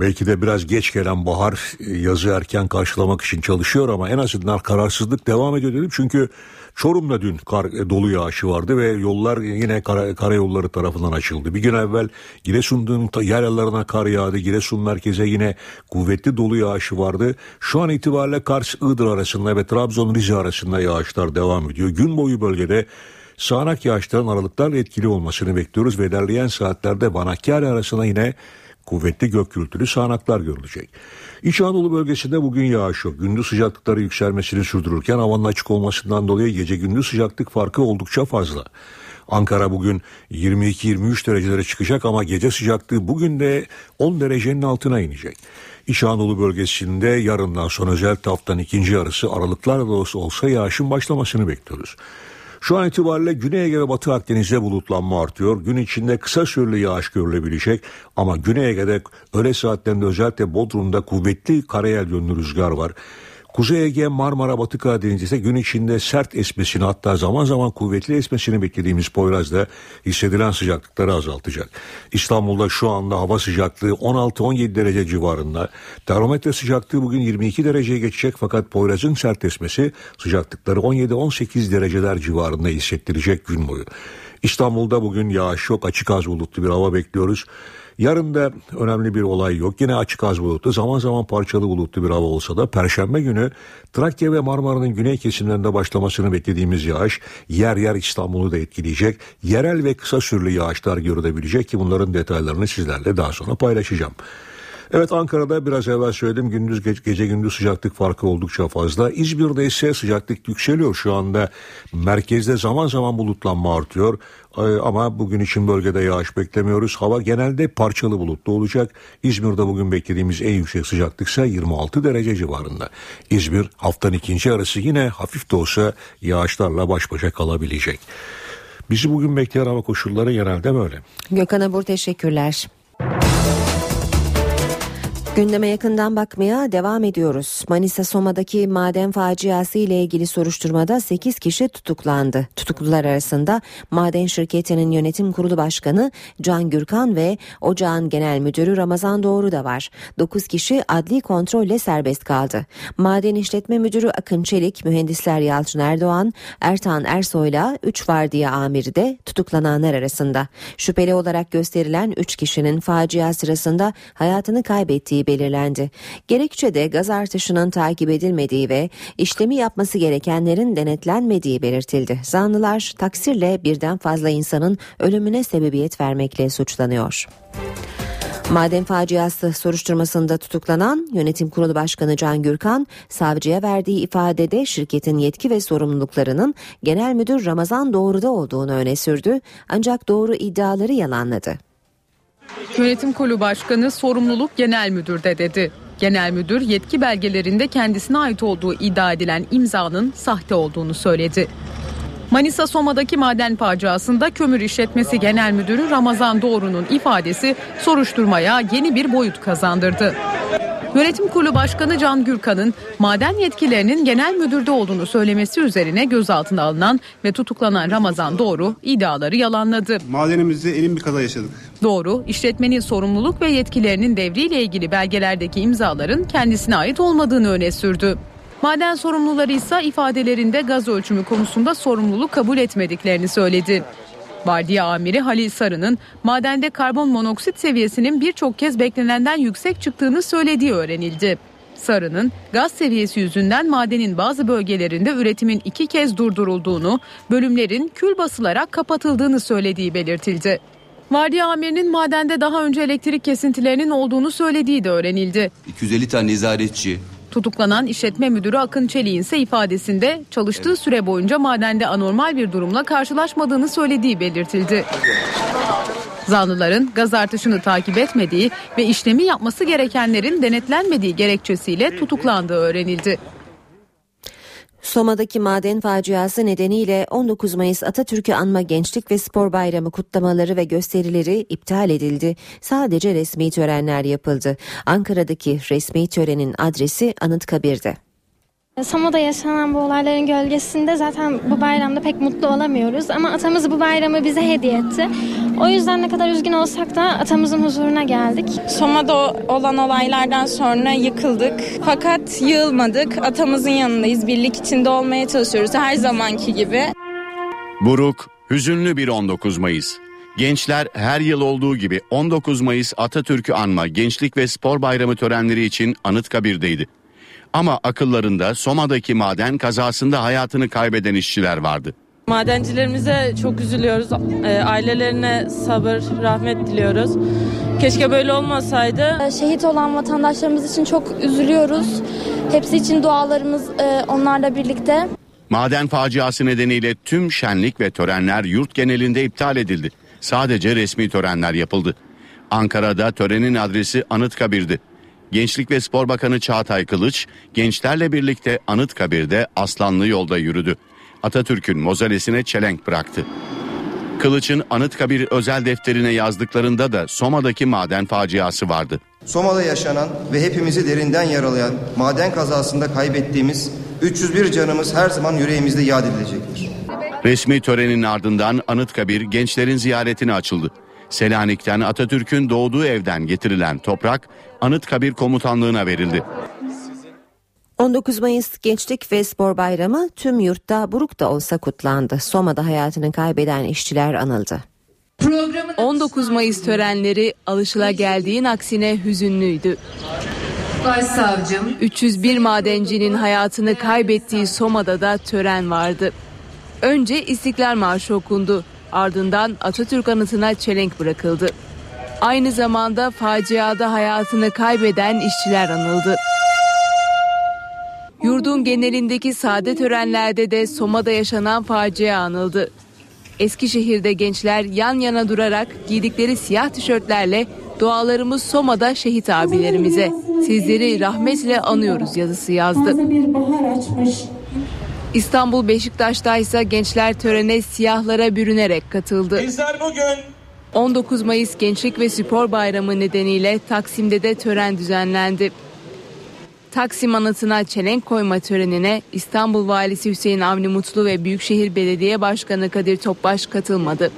belki de biraz geç gelen bahar e, yazı erken karşılamak için çalışıyor ama en azından kararsızlık devam ediyor dedim. Çünkü Çorum'da dün kar, e, dolu yağışı vardı ve yollar yine kara, karayolları tarafından açıldı. Bir gün evvel Giresun'un yerlerine kar yağdı. Giresun merkeze yine kuvvetli dolu yağışı vardı. Şu an itibariyle Kars Iğdır arasında ve Trabzon Rize arasında yağışlar devam ediyor. Gün boyu bölgede sağanak yağışların aralıklarla etkili olmasını bekliyoruz ve ilerleyen saatlerde Vanakkari arasında yine kuvvetli gök gürültülü sağanaklar görülecek. İç Anadolu bölgesinde bugün yağış yok. Gündüz sıcaklıkları yükselmesini sürdürürken havanın açık olmasından dolayı gece gündüz sıcaklık farkı oldukça fazla. Ankara bugün 22-23 derecelere çıkacak ama gece sıcaklığı bugün de 10 derecenin altına inecek. İç Anadolu bölgesinde yarından sonra özellikle haftanın ikinci yarısı aralıklarla olsa, olsa yağışın başlamasını bekliyoruz. Şu an itibariyle Güney Ege ve Batı Akdeniz'de bulutlanma artıyor. Gün içinde kısa süreli yağış görülebilecek ama Güney Ege'de öğle saatlerinde özellikle Bodrum'da kuvvetli karayel yönlü rüzgar var. Kuzey Ege, Marmara, Batı Karadeniz'de gün içinde sert esmesini hatta zaman zaman kuvvetli esmesini beklediğimiz Poyraz'da hissedilen sıcaklıkları azaltacak. İstanbul'da şu anda hava sıcaklığı 16-17 derece civarında. Termometre sıcaklığı bugün 22 dereceye geçecek fakat Poyraz'ın sert esmesi sıcaklıkları 17-18 dereceler civarında hissettirecek gün boyu. İstanbul'da bugün yağış yok açık az bulutlu bir hava bekliyoruz. Yarın da önemli bir olay yok. Yine açık az bulutlu zaman zaman parçalı bulutlu bir hava olsa da Perşembe günü Trakya ve Marmara'nın güney kesimlerinde başlamasını beklediğimiz yağış yer yer İstanbul'u da etkileyecek. Yerel ve kısa süreli yağışlar görülebilecek ki bunların detaylarını sizlerle daha sonra paylaşacağım. Evet Ankara'da biraz evvel söyledim gündüz gece, gece gündüz sıcaklık farkı oldukça fazla. İzmir'de ise sıcaklık yükseliyor şu anda. Merkezde zaman zaman bulutlanma artıyor. Ee, ama bugün için bölgede yağış beklemiyoruz. Hava genelde parçalı bulutlu olacak. İzmir'de bugün beklediğimiz en yüksek sıcaklık ise 26 derece civarında. İzmir haftanın ikinci arası yine hafif de olsa yağışlarla baş başa kalabilecek. Bizi bugün bekleyen hava koşulları genelde böyle. Gökhan Abur teşekkürler. Gündeme yakından bakmaya devam ediyoruz. Manisa Soma'daki maden faciası ile ilgili soruşturmada 8 kişi tutuklandı. Tutuklular arasında maden şirketinin yönetim kurulu başkanı Can Gürkan ve ocağın genel müdürü Ramazan Doğru da var. 9 kişi adli kontrolle serbest kaldı. Maden işletme müdürü Akın Çelik, mühendisler Yalçın Erdoğan, Ertan Ersoy'la 3 vardiya amiri de tutuklananlar arasında. Şüpheli olarak gösterilen 3 kişinin facia sırasında hayatını kaybettiği belirlendi. Gerekçede gaz artışının takip edilmediği ve işlemi yapması gerekenlerin denetlenmediği belirtildi. Zanlılar taksirle birden fazla insanın ölümüne sebebiyet vermekle suçlanıyor. Maden faciası soruşturmasında tutuklanan Yönetim Kurulu Başkanı Can Gürkan, savcıya verdiği ifadede şirketin yetki ve sorumluluklarının Genel Müdür Ramazan Doğru'da olduğunu öne sürdü ancak Doğru iddiaları yalanladı. Yönetim Kurulu Başkanı sorumluluk genel müdürde dedi. Genel müdür yetki belgelerinde kendisine ait olduğu iddia edilen imzanın sahte olduğunu söyledi. Manisa Soma'daki maden faciasında kömür işletmesi genel müdürü Ramazan Doğru'nun ifadesi soruşturmaya yeni bir boyut kazandırdı. Yönetim Kurulu Başkanı Can Gürkan'ın maden yetkilerinin genel müdürde olduğunu söylemesi üzerine gözaltına alınan ve tutuklanan Ramazan Doğru iddiaları yalanladı. Madenimizde elin bir kaza yaşadık. Doğru, işletmenin sorumluluk ve yetkilerinin devriyle ilgili belgelerdeki imzaların kendisine ait olmadığını öne sürdü. Maden sorumluları ise ifadelerinde gaz ölçümü konusunda sorumluluk kabul etmediklerini söyledi. Vardiya amiri Halil Sarı'nın madende karbon monoksit seviyesinin birçok kez beklenenden yüksek çıktığını söylediği öğrenildi. Sarı'nın gaz seviyesi yüzünden madenin bazı bölgelerinde üretimin iki kez durdurulduğunu, bölümlerin kül basılarak kapatıldığını söylediği belirtildi. Vardiya amirinin madende daha önce elektrik kesintilerinin olduğunu söylediği de öğrenildi. 250 tane nezaretçi, Tutuklanan işletme müdürü Akın Çelik'in ise ifadesinde çalıştığı süre boyunca madende anormal bir durumla karşılaşmadığını söylediği belirtildi. Zanlıların gaz artışını takip etmediği ve işlemi yapması gerekenlerin denetlenmediği gerekçesiyle tutuklandığı öğrenildi. Soma'daki maden faciası nedeniyle 19 Mayıs Atatürk'ü anma Gençlik ve Spor Bayramı kutlamaları ve gösterileri iptal edildi. Sadece resmi törenler yapıldı. Ankara'daki resmi törenin adresi Anıtkabir'de. Soma'da yaşanan bu olayların gölgesinde zaten bu bayramda pek mutlu olamıyoruz ama atamız bu bayramı bize hediye etti. O yüzden ne kadar üzgün olsak da atamızın huzuruna geldik. Soma'da olan olaylardan sonra yıkıldık fakat yığılmadık. Atamızın yanındayız. Birlik içinde olmaya çalışıyoruz her zamanki gibi. Buruk, hüzünlü bir 19 Mayıs. Gençler her yıl olduğu gibi 19 Mayıs Atatürk'ü anma Gençlik ve Spor Bayramı törenleri için Anıtkabir'deydi. Ama akıllarında Soma'daki maden kazasında hayatını kaybeden işçiler vardı. Madencilerimize çok üzülüyoruz. E, ailelerine sabır, rahmet diliyoruz. Keşke böyle olmasaydı. Şehit olan vatandaşlarımız için çok üzülüyoruz. Hepsi için dualarımız e, onlarla birlikte. Maden faciası nedeniyle tüm şenlik ve törenler yurt genelinde iptal edildi. Sadece resmi törenler yapıldı. Ankara'da törenin adresi Anıtkabir'di. Gençlik ve Spor Bakanı Çağatay Kılıç gençlerle birlikte Anıtkabir'de Aslanlı yolda yürüdü. Atatürk'ün mozalesine çelenk bıraktı. Kılıç'ın Anıtkabir özel defterine yazdıklarında da Soma'daki maden faciası vardı. Soma'da yaşanan ve hepimizi derinden yaralayan maden kazasında kaybettiğimiz 301 canımız her zaman yüreğimizde yad edilecektir. Resmi törenin ardından Anıtkabir gençlerin ziyaretine açıldı. Selanik'ten Atatürk'ün doğduğu evden getirilen toprak Anıtkabir komutanlığına verildi. 19 Mayıs Gençlik ve Spor Bayramı tüm yurtta buruk da olsa kutlandı. Soma'da hayatını kaybeden işçiler anıldı. 19 Mayıs törenleri alışılageldiğin aksine hüzünlüydü. Başsavcım 301 madencinin hayatını kaybettiği Soma'da da tören vardı. Önce İstiklal Marşı okundu. Ardından Atatürk anıtına çelenk bırakıldı. Aynı zamanda faciada hayatını kaybeden işçiler anıldı. Yurdun genelindeki sade törenlerde de Soma'da yaşanan facia anıldı. Eskişehir'de gençler yan yana durarak giydikleri siyah tişörtlerle dualarımız Soma'da şehit abilerimize. Sizleri rahmetle anıyoruz yazısı yazdı. İstanbul Beşiktaş'ta ise gençler törene siyahlara bürünerek katıldı. Bizler bugün 19 Mayıs Gençlik ve Spor Bayramı nedeniyle Taksim'de de tören düzenlendi. Taksim anıtına çelenk koyma törenine İstanbul Valisi Hüseyin Avni Mutlu ve Büyükşehir Belediye Başkanı Kadir Topbaş katılmadı.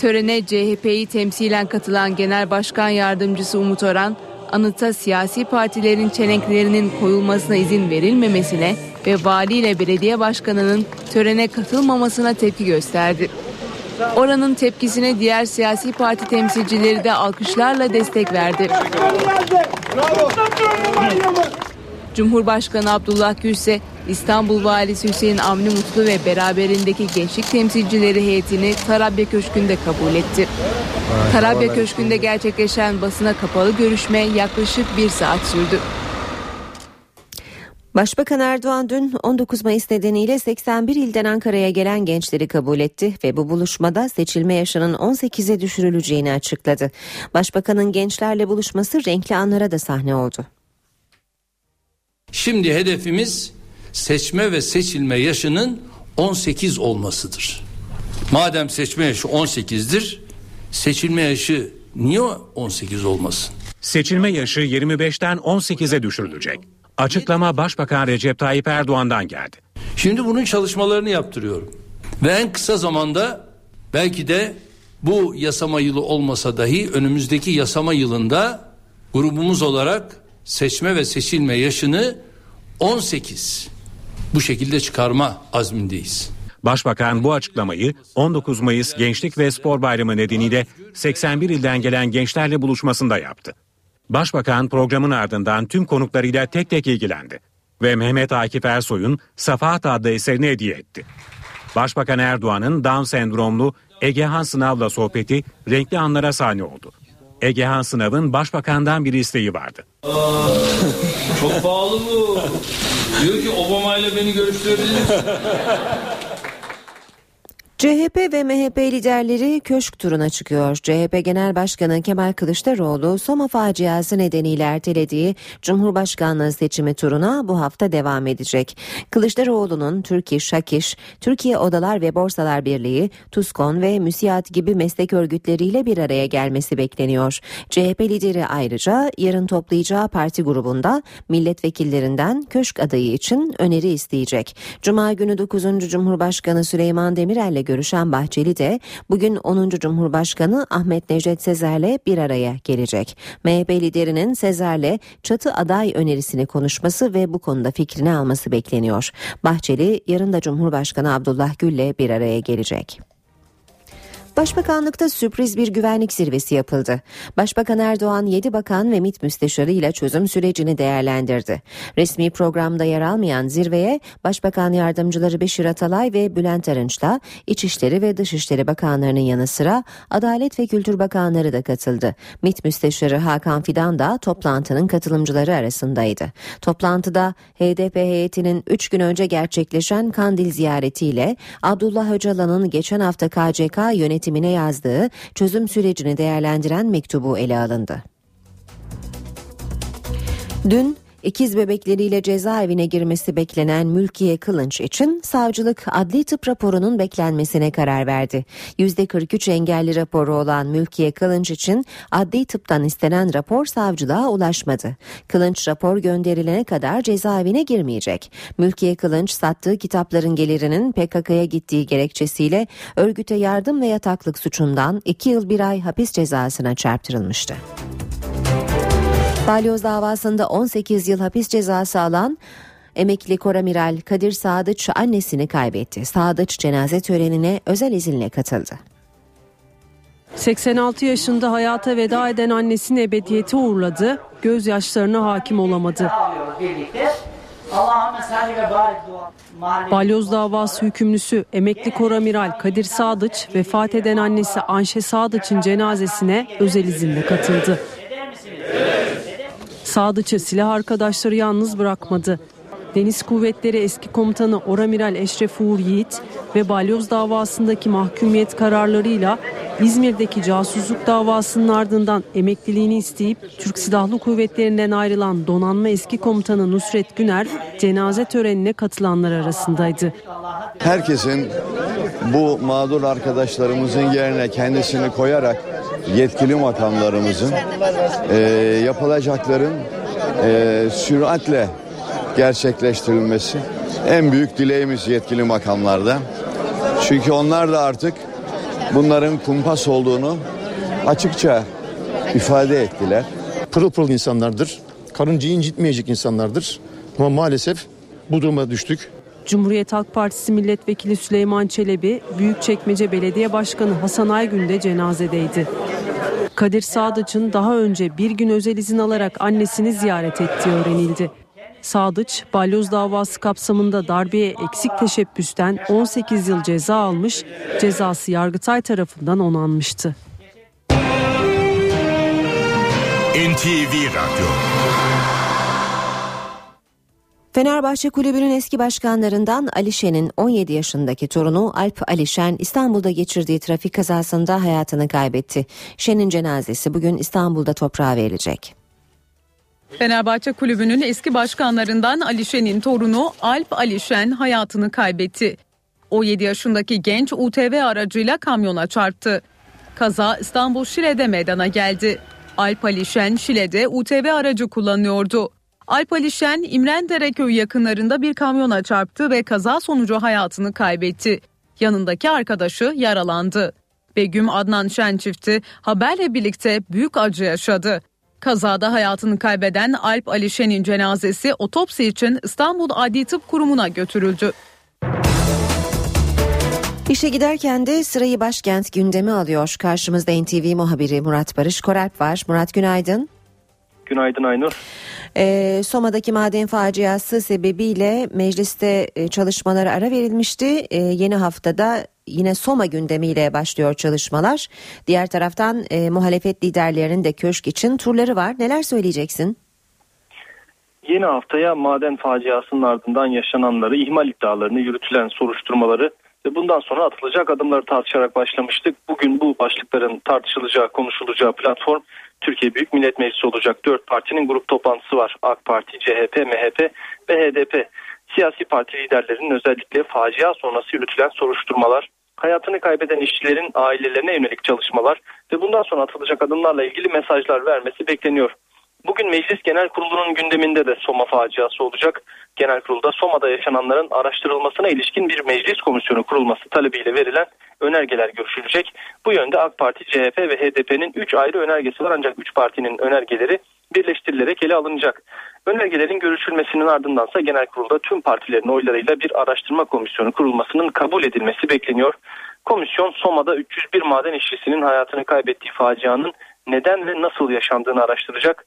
Törene CHP'yi temsilen katılan Genel Başkan Yardımcısı Umut Oran, anıta siyasi partilerin çelenklerinin koyulmasına izin verilmemesine ve vali ile belediye başkanının törene katılmamasına tepki gösterdi. Oranın tepkisine diğer siyasi parti temsilcileri de alkışlarla destek verdi. Cumhurbaşkanı Abdullah Gül ise İstanbul Valisi Hüseyin Avni Mutlu ve beraberindeki gençlik temsilcileri heyetini Tarabya Köşkü'nde kabul etti. Tarabya Köşkü'nde gerçekleşen basına kapalı görüşme yaklaşık bir saat sürdü. Başbakan Erdoğan dün 19 Mayıs nedeniyle 81 ilden Ankara'ya gelen gençleri kabul etti ve bu buluşmada seçilme yaşının 18'e düşürüleceğini açıkladı. Başbakanın gençlerle buluşması renkli anlara da sahne oldu. Şimdi hedefimiz seçme ve seçilme yaşının 18 olmasıdır. Madem seçme yaşı 18'dir, seçilme yaşı niye 18 olmasın? Seçilme yaşı 25'ten 18'e düşürülecek. Açıklama Başbakan Recep Tayyip Erdoğan'dan geldi. Şimdi bunun çalışmalarını yaptırıyorum. Ve en kısa zamanda belki de bu yasama yılı olmasa dahi önümüzdeki yasama yılında grubumuz olarak seçme ve seçilme yaşını 18 bu şekilde çıkarma azmindeyiz. Başbakan bu açıklamayı 19 Mayıs Gençlik ve Spor Bayramı nedeniyle 81 ilden gelen gençlerle buluşmasında yaptı. Başbakan programın ardından tüm konuklarıyla tek tek ilgilendi ve Mehmet Akif Ersoy'un Safahat adlı eserini hediye etti. Başbakan Erdoğan'ın Down sendromlu Egehan Sınav'la sohbeti renkli anlara sahne oldu. Egehan Sınav'ın başbakandan bir isteği vardı. Aa, çok pahalı bu. Diyor ki Obama ile beni görüştürebilir misin? CHP ve MHP liderleri köşk turuna çıkıyor. CHP Genel Başkanı Kemal Kılıçdaroğlu Soma faciası nedeniyle ertelediği Cumhurbaşkanlığı seçimi turuna bu hafta devam edecek. Kılıçdaroğlu'nun Türk İş, Şakiş, Türkiye Odalar ve Borsalar Birliği, TUSKON ve MÜSİAD gibi meslek örgütleriyle bir araya gelmesi bekleniyor. CHP lideri ayrıca yarın toplayacağı parti grubunda milletvekillerinden köşk adayı için öneri isteyecek. Cuma günü 9. Cumhurbaşkanı Süleyman Demirel'le görüşen Bahçeli de bugün 10. Cumhurbaşkanı Ahmet Necdet Sezer'le bir araya gelecek. MHP liderinin Sezer'le çatı aday önerisini konuşması ve bu konuda fikrini alması bekleniyor. Bahçeli yarın da Cumhurbaşkanı Abdullah Gül'le bir araya gelecek. Başbakanlıkta sürpriz bir güvenlik zirvesi yapıldı. Başbakan Erdoğan 7 bakan ve MİT müsteşarı ile çözüm sürecini değerlendirdi. Resmi programda yer almayan zirveye Başbakan Yardımcıları Beşir Atalay ve Bülent Arınç'la İçişleri ve Dışişleri Bakanlarının yanı sıra Adalet ve Kültür Bakanları da katıldı. MİT müsteşarı Hakan Fidan da toplantının katılımcıları arasındaydı. Toplantıda HDP heyetinin 3 gün önce gerçekleşen Kandil ziyaretiyle Abdullah Öcalan'ın geçen hafta KCK yönetimine yazdığı çözüm sürecini değerlendiren mektubu ele alındı. Dün İkiz bebekleriyle cezaevine girmesi beklenen Mülkiye Kılınç için savcılık adli tıp raporunun beklenmesine karar verdi. %43 engelli raporu olan Mülkiye Kılınç için adli tıptan istenen rapor savcılığa ulaşmadı. Kılınç rapor gönderilene kadar cezaevine girmeyecek. Mülkiye Kılınç sattığı kitapların gelirinin PKK'ya gittiği gerekçesiyle örgüte yardım ve yataklık suçundan 2 yıl 1 ay hapis cezasına çarptırılmıştı. Balyoz davasında 18 yıl hapis cezası alan emekli koramiral Kadir Sadıç annesini kaybetti. Sadıç cenaze törenine özel izinle katıldı. 86 yaşında hayata veda eden annesini ebediyete uğurladı, gözyaşlarına hakim olamadı. Balyoz davası hükümlüsü emekli koramiral Kadir Sadıç vefat eden annesi Anşe Sadıç'ın cenazesine özel izinle katıldı. Sadıç'ı silah arkadaşları yalnız bırakmadı. Deniz Kuvvetleri eski komutanı Oramiral Eşref Uğur Yiğit ve Balyoz davasındaki mahkumiyet kararlarıyla İzmir'deki casusluk davasının ardından emekliliğini isteyip Türk Silahlı Kuvvetleri'nden ayrılan donanma eski komutanı Nusret Güner cenaze törenine katılanlar arasındaydı. Herkesin bu mağdur arkadaşlarımızın yerine kendisini koyarak yetkili makamlarımızın e, yapılacakların e, süratle gerçekleştirilmesi en büyük dileğimiz yetkili makamlarda. Çünkü onlar da artık bunların kumpas olduğunu açıkça ifade ettiler. Pırıl pırıl insanlardır. Karıncayı incitmeyecek insanlardır. Ama maalesef bu duruma düştük. Cumhuriyet Halk Partisi Milletvekili Süleyman Çelebi, Büyükçekmece Belediye Başkanı Hasan Aygün de cenazedeydi. Kadir Sadıç'ın daha önce bir gün özel izin alarak annesini ziyaret ettiği öğrenildi. Sadıç, balyoz davası kapsamında darbeye eksik teşebbüsten 18 yıl ceza almış, cezası Yargıtay tarafından onanmıştı. NTV Radyo Fenerbahçe Kulübü'nün eski başkanlarından Alişen'in 17 yaşındaki torunu Alp Alişen İstanbul'da geçirdiği trafik kazasında hayatını kaybetti. Şen'in cenazesi bugün İstanbul'da toprağa verilecek. Fenerbahçe Kulübü'nün eski başkanlarından Alişen'in torunu Alp Alişen hayatını kaybetti. 17 yaşındaki genç UTV aracıyla kamyona çarptı. Kaza İstanbul Şile'de meydana geldi. Alp Alişen Şile'de UTV aracı kullanıyordu. Alp Alişen İmrendere köyü yakınlarında bir kamyona çarptı ve kaza sonucu hayatını kaybetti. Yanındaki arkadaşı yaralandı. Begüm Adnan Şen çifti haberle birlikte büyük acı yaşadı. Kazada hayatını kaybeden Alp Alişen'in cenazesi otopsi için İstanbul Adli Tıp Kurumu'na götürüldü. İşe giderken de sırayı başkent gündemi alıyor. Karşımızda NTV muhabiri Murat Barış Koralp var. Murat günaydın. Günaydın Aynur. Ee, Soma'daki maden faciası sebebiyle mecliste e, çalışmalara ara verilmişti. Ee, yeni haftada yine Soma gündemiyle başlıyor çalışmalar. Diğer taraftan e, muhalefet liderlerinin de köşk için turları var. Neler söyleyeceksin? Yeni haftaya maden faciasının ardından yaşananları, ihmal iddialarını, yürütülen soruşturmaları ve bundan sonra atılacak adımları tartışarak başlamıştık. Bugün bu başlıkların tartışılacağı, konuşulacağı platform Türkiye Büyük Millet Meclisi olacak. Dört partinin grup toplantısı var. AK Parti, CHP, MHP ve HDP. Siyasi parti liderlerinin özellikle facia sonrası yürütülen soruşturmalar, hayatını kaybeden işçilerin ailelerine yönelik çalışmalar ve bundan sonra atılacak adımlarla ilgili mesajlar vermesi bekleniyor. Bugün Meclis Genel Kurulu'nun gündeminde de Soma faciası olacak. Genel Kurul'da Soma'da yaşananların araştırılmasına ilişkin bir meclis komisyonu kurulması talebiyle verilen önergeler görüşülecek. Bu yönde AK Parti, CHP ve HDP'nin 3 ayrı önergesi var ancak 3 partinin önergeleri birleştirilerek ele alınacak. Önergelerin görüşülmesinin ardındansa genel kurulda tüm partilerin oylarıyla bir araştırma komisyonu kurulmasının kabul edilmesi bekleniyor. Komisyon Soma'da 301 maden işçisinin hayatını kaybettiği facianın neden ve nasıl yaşandığını araştıracak.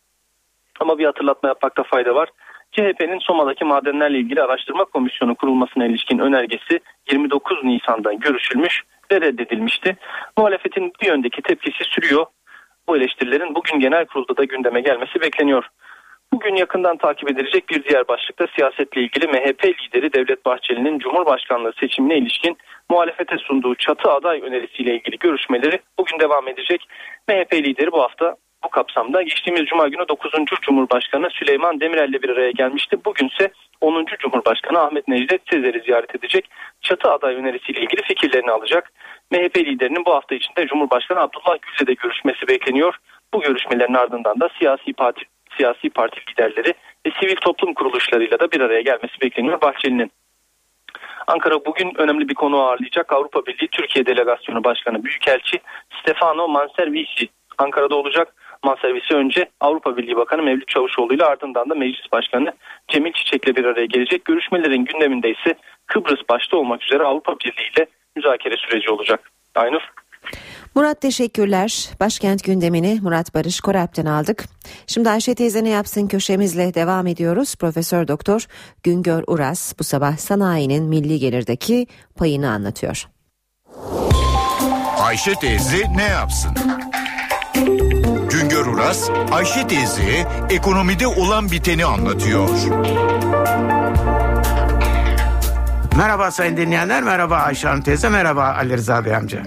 Ama bir hatırlatma yapmakta fayda var. CHP'nin Soma'daki madenlerle ilgili araştırma komisyonu kurulmasına ilişkin önergesi 29 Nisan'da görüşülmüş ve reddedilmişti. Muhalefetin bir yöndeki tepkisi sürüyor. Bu eleştirilerin bugün genel kurulda da gündeme gelmesi bekleniyor. Bugün yakından takip edilecek bir diğer başlıkta siyasetle ilgili MHP lideri Devlet Bahçeli'nin Cumhurbaşkanlığı seçimine ilişkin muhalefete sunduğu çatı aday önerisiyle ilgili görüşmeleri bugün devam edecek. MHP lideri bu hafta Bu kapsamda geçtiğimiz Cuma günü 9. Cumhurbaşkanı Süleyman Demirel ile bir araya gelmişti. Bugünse 10. Cumhurbaşkanı Ahmet Necdet Sezer'i ziyaret edecek. Çatı aday önerisiyle ilgili fikirlerini alacak. MHP liderinin bu hafta içinde Cumhurbaşkanı Abdullah Gül'le de görüşmesi bekleniyor. Bu görüşmelerin ardından da siyasi parti siyasi parti liderleri ve sivil toplum kuruluşlarıyla da bir araya gelmesi bekleniyor Bahçeli'nin. Ankara bugün önemli bir konu ağırlayacak. Avrupa Birliği Türkiye Delegasyonu Başkanı Büyükelçi Stefano Manservisi Ankara'da olacak. Manservisi önce Avrupa Birliği Bakanı Mevlüt Çavuşoğlu ile ardından da Meclis Başkanı Cemil Çiçek'le bir araya gelecek. Görüşmelerin gündeminde ise Kıbrıs başta olmak üzere Avrupa Birliği ile müzakere süreci olacak. Aynur. Murat teşekkürler. Başkent gündemini Murat Barış Korap'tan aldık. Şimdi Ayşe teyze ne yapsın köşemizle devam ediyoruz. Profesör Doktor Güngör Uras bu sabah sanayinin milli gelirdeki payını anlatıyor. Ayşe teyze ne yapsın? Güngör Uras, Ayşe teyze ekonomide olan biteni anlatıyor. Merhaba sayın dinleyenler, merhaba Ayşe Hanım teyze, merhaba Ali Rıza Bey amca.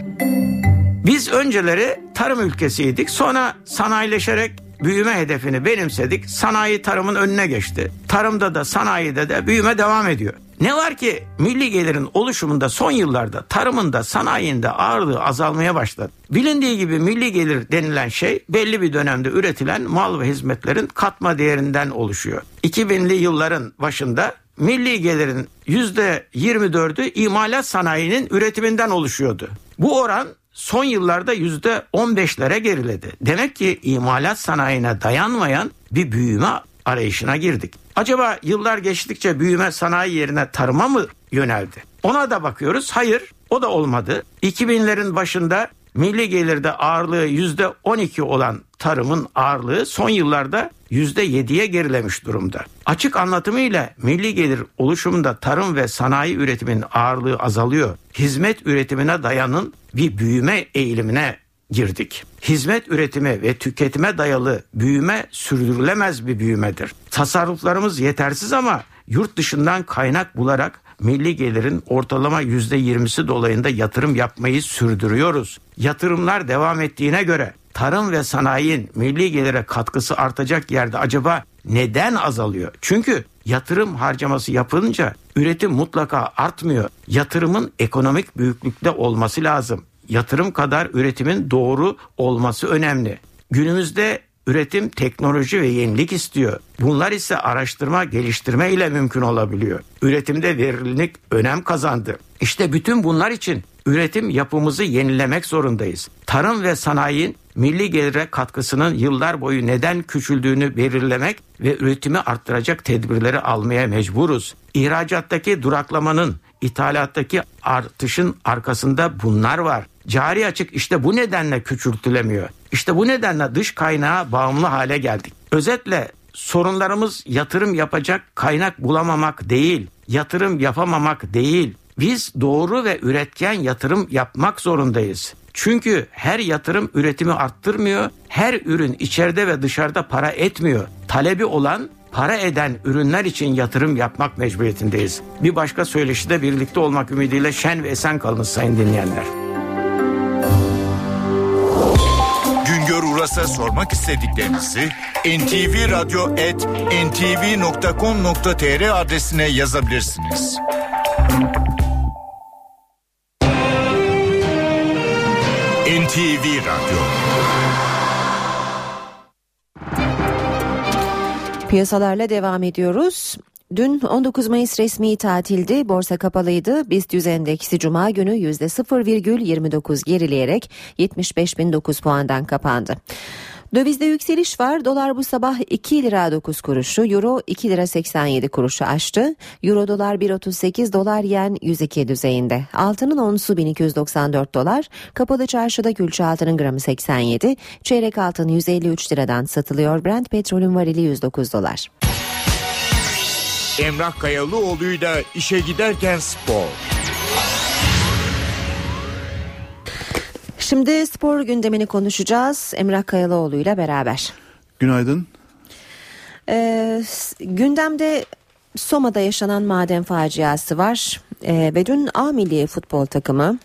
Biz önceleri tarım ülkesiydik. Sonra sanayileşerek büyüme hedefini benimsedik. Sanayi tarımın önüne geçti. Tarımda da sanayide de büyüme devam ediyor. Ne var ki milli gelirin oluşumunda son yıllarda tarımında sanayinde ağırlığı azalmaya başladı. Bilindiği gibi milli gelir denilen şey belli bir dönemde üretilen mal ve hizmetlerin katma değerinden oluşuyor. 2000'li yılların başında milli gelirin %24'ü imalat sanayinin üretiminden oluşuyordu. Bu oran son yıllarda yüzde 15'lere geriledi. Demek ki imalat sanayine dayanmayan bir büyüme arayışına girdik. Acaba yıllar geçtikçe büyüme sanayi yerine tarıma mı yöneldi? Ona da bakıyoruz. Hayır o da olmadı. 2000'lerin başında milli gelirde ağırlığı %12 olan tarımın ağırlığı son yıllarda %7'ye gerilemiş durumda. Açık anlatımıyla milli gelir oluşumunda tarım ve sanayi üretiminin ağırlığı azalıyor. Hizmet üretimine dayanın bir büyüme eğilimine girdik. Hizmet üretimi ve tüketime dayalı büyüme sürdürülemez bir büyümedir. Tasarruflarımız yetersiz ama yurt dışından kaynak bularak milli gelirin ortalama %20'si dolayında yatırım yapmayı sürdürüyoruz. Yatırımlar devam ettiğine göre tarım ve sanayinin milli gelire katkısı artacak yerde acaba neden azalıyor? Çünkü yatırım harcaması yapılınca üretim mutlaka artmıyor. Yatırımın ekonomik büyüklükte olması lazım. Yatırım kadar üretimin doğru olması önemli. Günümüzde üretim teknoloji ve yenilik istiyor. Bunlar ise araştırma, geliştirme ile mümkün olabiliyor. Üretimde verimlilik önem kazandı. İşte bütün bunlar için üretim yapımızı yenilemek zorundayız. Tarım ve sanayinin milli gelire katkısının yıllar boyu neden küçüldüğünü belirlemek ve üretimi arttıracak tedbirleri almaya mecburuz. İhracattaki duraklamanın ithalattaki artışın arkasında bunlar var. Cari açık işte bu nedenle küçültülemiyor. İşte bu nedenle dış kaynağa bağımlı hale geldik. Özetle sorunlarımız yatırım yapacak kaynak bulamamak değil, yatırım yapamamak değil. Biz doğru ve üretken yatırım yapmak zorundayız. Çünkü her yatırım üretimi arttırmıyor, her ürün içeride ve dışarıda para etmiyor. Talebi olan para eden ürünler için yatırım yapmak mecburiyetindeyiz. Bir başka söyleşide birlikte olmak ümidiyle şen ve esen kalınız sayın dinleyenler. Uras'a sormak istediklerinizi ntvradio.ntv.com.tr adresine yazabilirsiniz. NTV Radyo Piyasalarla devam ediyoruz. Dün 19 Mayıs resmi tatildi. Borsa kapalıydı. BIST 100 endeksi cuma günü %0,29 gerileyerek 75.009 puandan kapandı. Dövizde yükseliş var. Dolar bu sabah 2 lira 9 kuruşu, euro 2 lira 87 kuruşu aştı. Euro dolar 1.38, dolar yen 102 düzeyinde. Altının onsu 1294 dolar. Kapalı çarşıda külçe altının gramı 87, çeyrek altın 153 liradan satılıyor. Brent petrolün varili 109 dolar. Emrah Kayalıoğlu'yla işe giderken spor. Şimdi spor gündemini konuşacağız Emrah Kayalıoğlu ile beraber. Günaydın. Ee, gündemde Soma'da yaşanan maden faciası var ee, ve dün A milli futbol takımı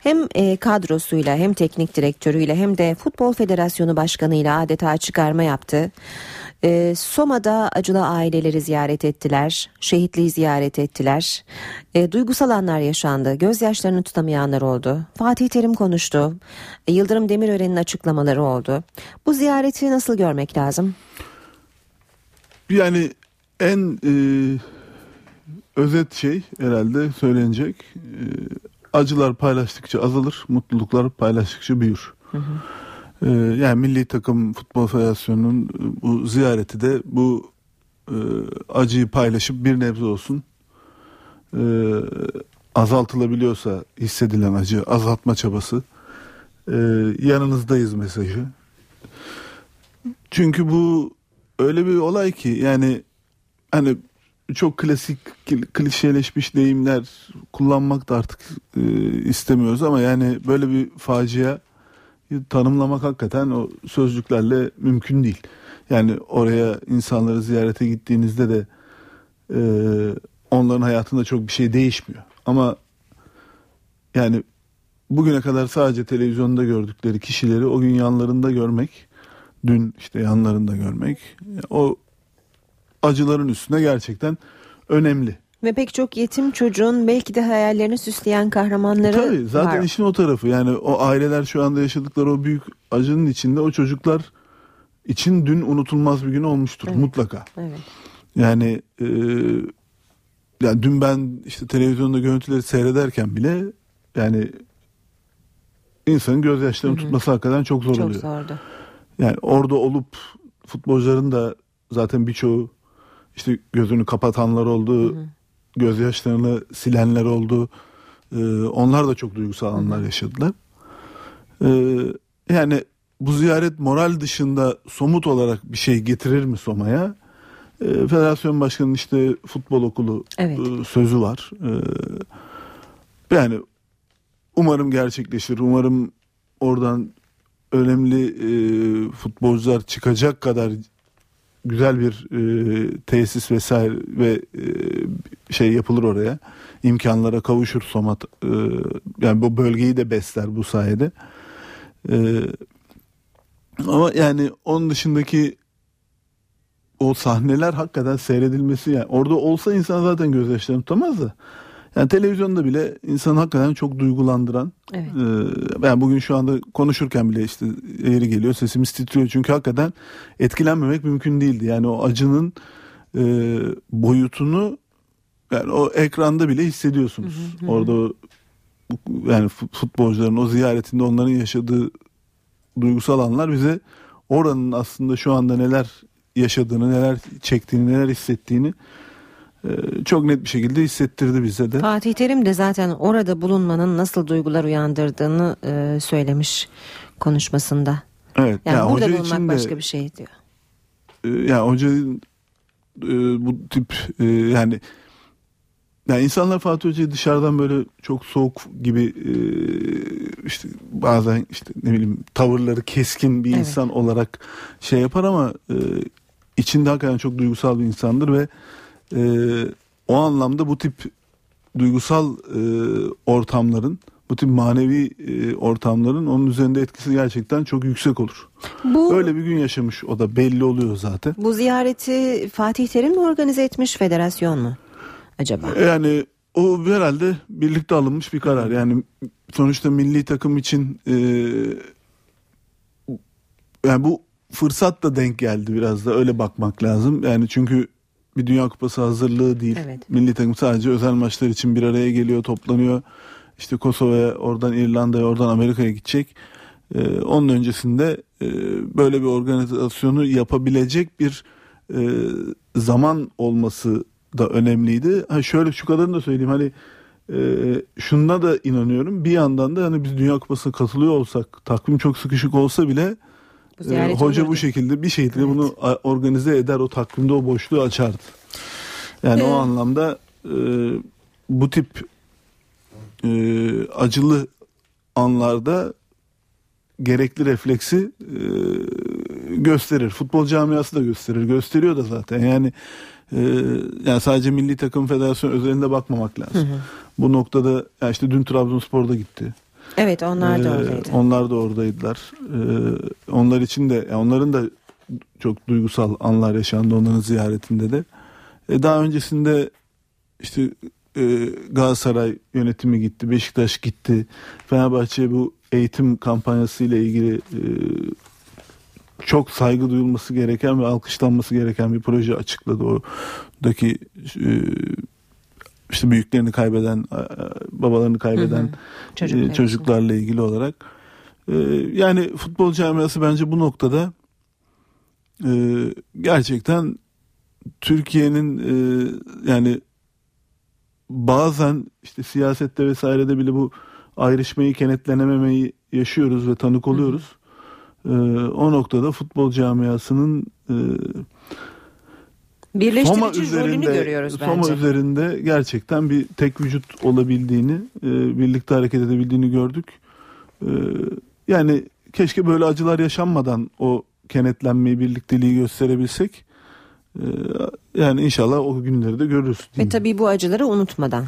Hem e, kadrosuyla hem teknik direktörüyle hem de Futbol Federasyonu Başkanı'yla adeta çıkarma yaptı. E, Soma'da acılı aileleri ziyaret ettiler, şehitliği ziyaret ettiler. E, duygusal anlar yaşandı, gözyaşlarını tutamayanlar oldu. Fatih Terim konuştu, e, Yıldırım Demirören'in açıklamaları oldu. Bu ziyareti nasıl görmek lazım? Yani en e, özet şey herhalde söylenecek. E, acılar paylaştıkça azalır, mutluluklar paylaştıkça büyür. Hı hı. Ee, yani Milli Takım Futbol Federasyonu'nun e, bu ziyareti de bu e, acıyı paylaşıp bir nebze olsun e, azaltılabiliyorsa hissedilen acı azaltma çabası yanınızdayız mesajı. Çünkü bu öyle bir olay ki yani hani çok klasik klişeleşmiş deyimler kullanmak da artık istemiyoruz ama yani böyle bir facia tanımlamak hakikaten o sözcüklerle mümkün değil. Yani oraya insanları ziyarete gittiğinizde de e, onların hayatında çok bir şey değişmiyor. Ama yani bugüne kadar sadece televizyonda gördükleri kişileri o gün yanlarında görmek, dün işte yanlarında görmek, o acıların üstüne gerçekten önemli. Ve pek çok yetim çocuğun belki de hayallerini süsleyen kahramanları Tabii zaten var. işin o tarafı yani o aileler şu anda yaşadıkları o büyük acının içinde o çocuklar için dün unutulmaz bir gün olmuştur evet. mutlaka. Evet. Yani e, yani dün ben işte televizyonda görüntüleri seyrederken bile yani insanın gözyaşlarını Hı-hı. tutması hakikaten çok zor çok oluyor. Zordu. Yani orada olup futbolcuların da zaten birçoğu işte gözünü kapatanlar oldu. Hı-hı gözyaşlarını silenler oldu. Ee, onlar da çok duygusal anlar yaşadılar. Ee, yani bu ziyaret moral dışında somut olarak bir şey getirir mi Soma'ya? Ee, Federasyon Başkanı'nın işte futbol okulu evet. e, sözü var. Ee, yani umarım gerçekleşir. Umarım oradan önemli e, futbolcular çıkacak kadar güzel bir e, tesis vesaire ve e, şey yapılır oraya. imkanlara kavuşur Somat. E, yani bu bölgeyi de besler bu sayede. E, ama yani onun dışındaki o sahneler hakikaten seyredilmesi yani orada olsa insan zaten gözyaşlarını tutamaz da yani televizyonda bile insan hakikaten çok duygulandıran. Evet. E, yani bugün şu anda konuşurken bile işte yeri geliyor sesimiz titriyor. Çünkü hakikaten etkilenmemek mümkün değildi. Yani o acının e, boyutunu yani o ekranda bile hissediyorsunuz. Hı hı hı. Orada yani futbolcuların o ziyaretinde onların yaşadığı duygusal anlar bize oranın aslında şu anda neler yaşadığını, neler çektiğini, neler hissettiğini çok net bir şekilde hissettirdi bize de. Fatih Terim de zaten orada bulunmanın nasıl duygular uyandırdığını e, söylemiş konuşmasında. Evet. Yani, yani burada hoca bulunmak de, başka bir şey diyor. E, yani hocanın e, bu tip e, yani yani insanlar Fatih Hoca'yı dışarıdan böyle çok soğuk gibi işte bazen işte ne bileyim tavırları keskin bir evet. insan olarak şey yapar ama içinde hakikaten çok duygusal bir insandır ve e, o anlamda bu tip duygusal e, ortamların bu tip manevi e, ortamların onun üzerinde etkisi gerçekten çok yüksek olur. Bu, Öyle bir gün yaşamış o da belli oluyor zaten. Bu ziyareti Fatih Terim mi organize etmiş federasyon mu acaba? Yani o herhalde birlikte alınmış bir karar. Yani sonuçta milli takım için e, yani bu fırsat da denk geldi biraz da öyle bakmak lazım. Yani çünkü bir Dünya Kupası hazırlığı değil. Evet. Milli takım sadece özel maçlar için bir araya geliyor, toplanıyor. İşte Kosova'ya, oradan İrlanda'ya, oradan Amerika'ya gidecek. Ee, onun öncesinde e, böyle bir organizasyonu yapabilecek bir e, zaman olması da önemliydi. Ha şöyle şu kadarını da söyleyeyim hani e, şuna da inanıyorum. Bir yandan da hani biz Dünya Kupası'na katılıyor olsak, takvim çok sıkışık olsa bile e, hoca olurdu. bu şekilde bir şekilde evet. bunu organize eder o takvimde o boşluğu açardı. Yani evet. o anlamda e, bu tip e, acılı anlarda gerekli refleksi e, gösterir. Futbol camiası da gösterir. Gösteriyor da zaten. Yani e, yani sadece milli takım federasyon özelinde bakmamak lazım. Hı hı. Bu noktada yani işte dün Trabzonspor'da gitti. Evet onlar da Ee, oradaydı. Onlar da oradaydılar. Ee, onlar için de onların da çok duygusal anlar yaşandı onların ziyaretinde de. E, daha öncesinde işte e, Galatasaray yönetimi gitti, Beşiktaş gitti. Fenerbahçe bu eğitim kampanyası ile ilgili e, çok saygı duyulması gereken ve alkışlanması gereken bir proje açıkladı. Oradaki e, işte büyüklerini kaybeden, e, babalarını kaybeden Hı hı. Çocuklar e, çocuklarla ilgili olarak. E, yani futbol camiası bence bu noktada gerçekten Türkiye'nin yani bazen işte siyasette vesairede bile bu ayrışmayı kenetlenememeyi yaşıyoruz ve tanık oluyoruz. E, o noktada futbol camiasının Birleştirici rolünü görüyoruz Soma bence. üzerinde gerçekten bir tek vücut olabildiğini, e, birlikte hareket edebildiğini gördük. E, yani keşke böyle acılar yaşanmadan o kenetlenmeyi, birlikteliği gösterebilsek. E, yani inşallah o günleri de görürüz. Ve tabii bu acıları unutmadan.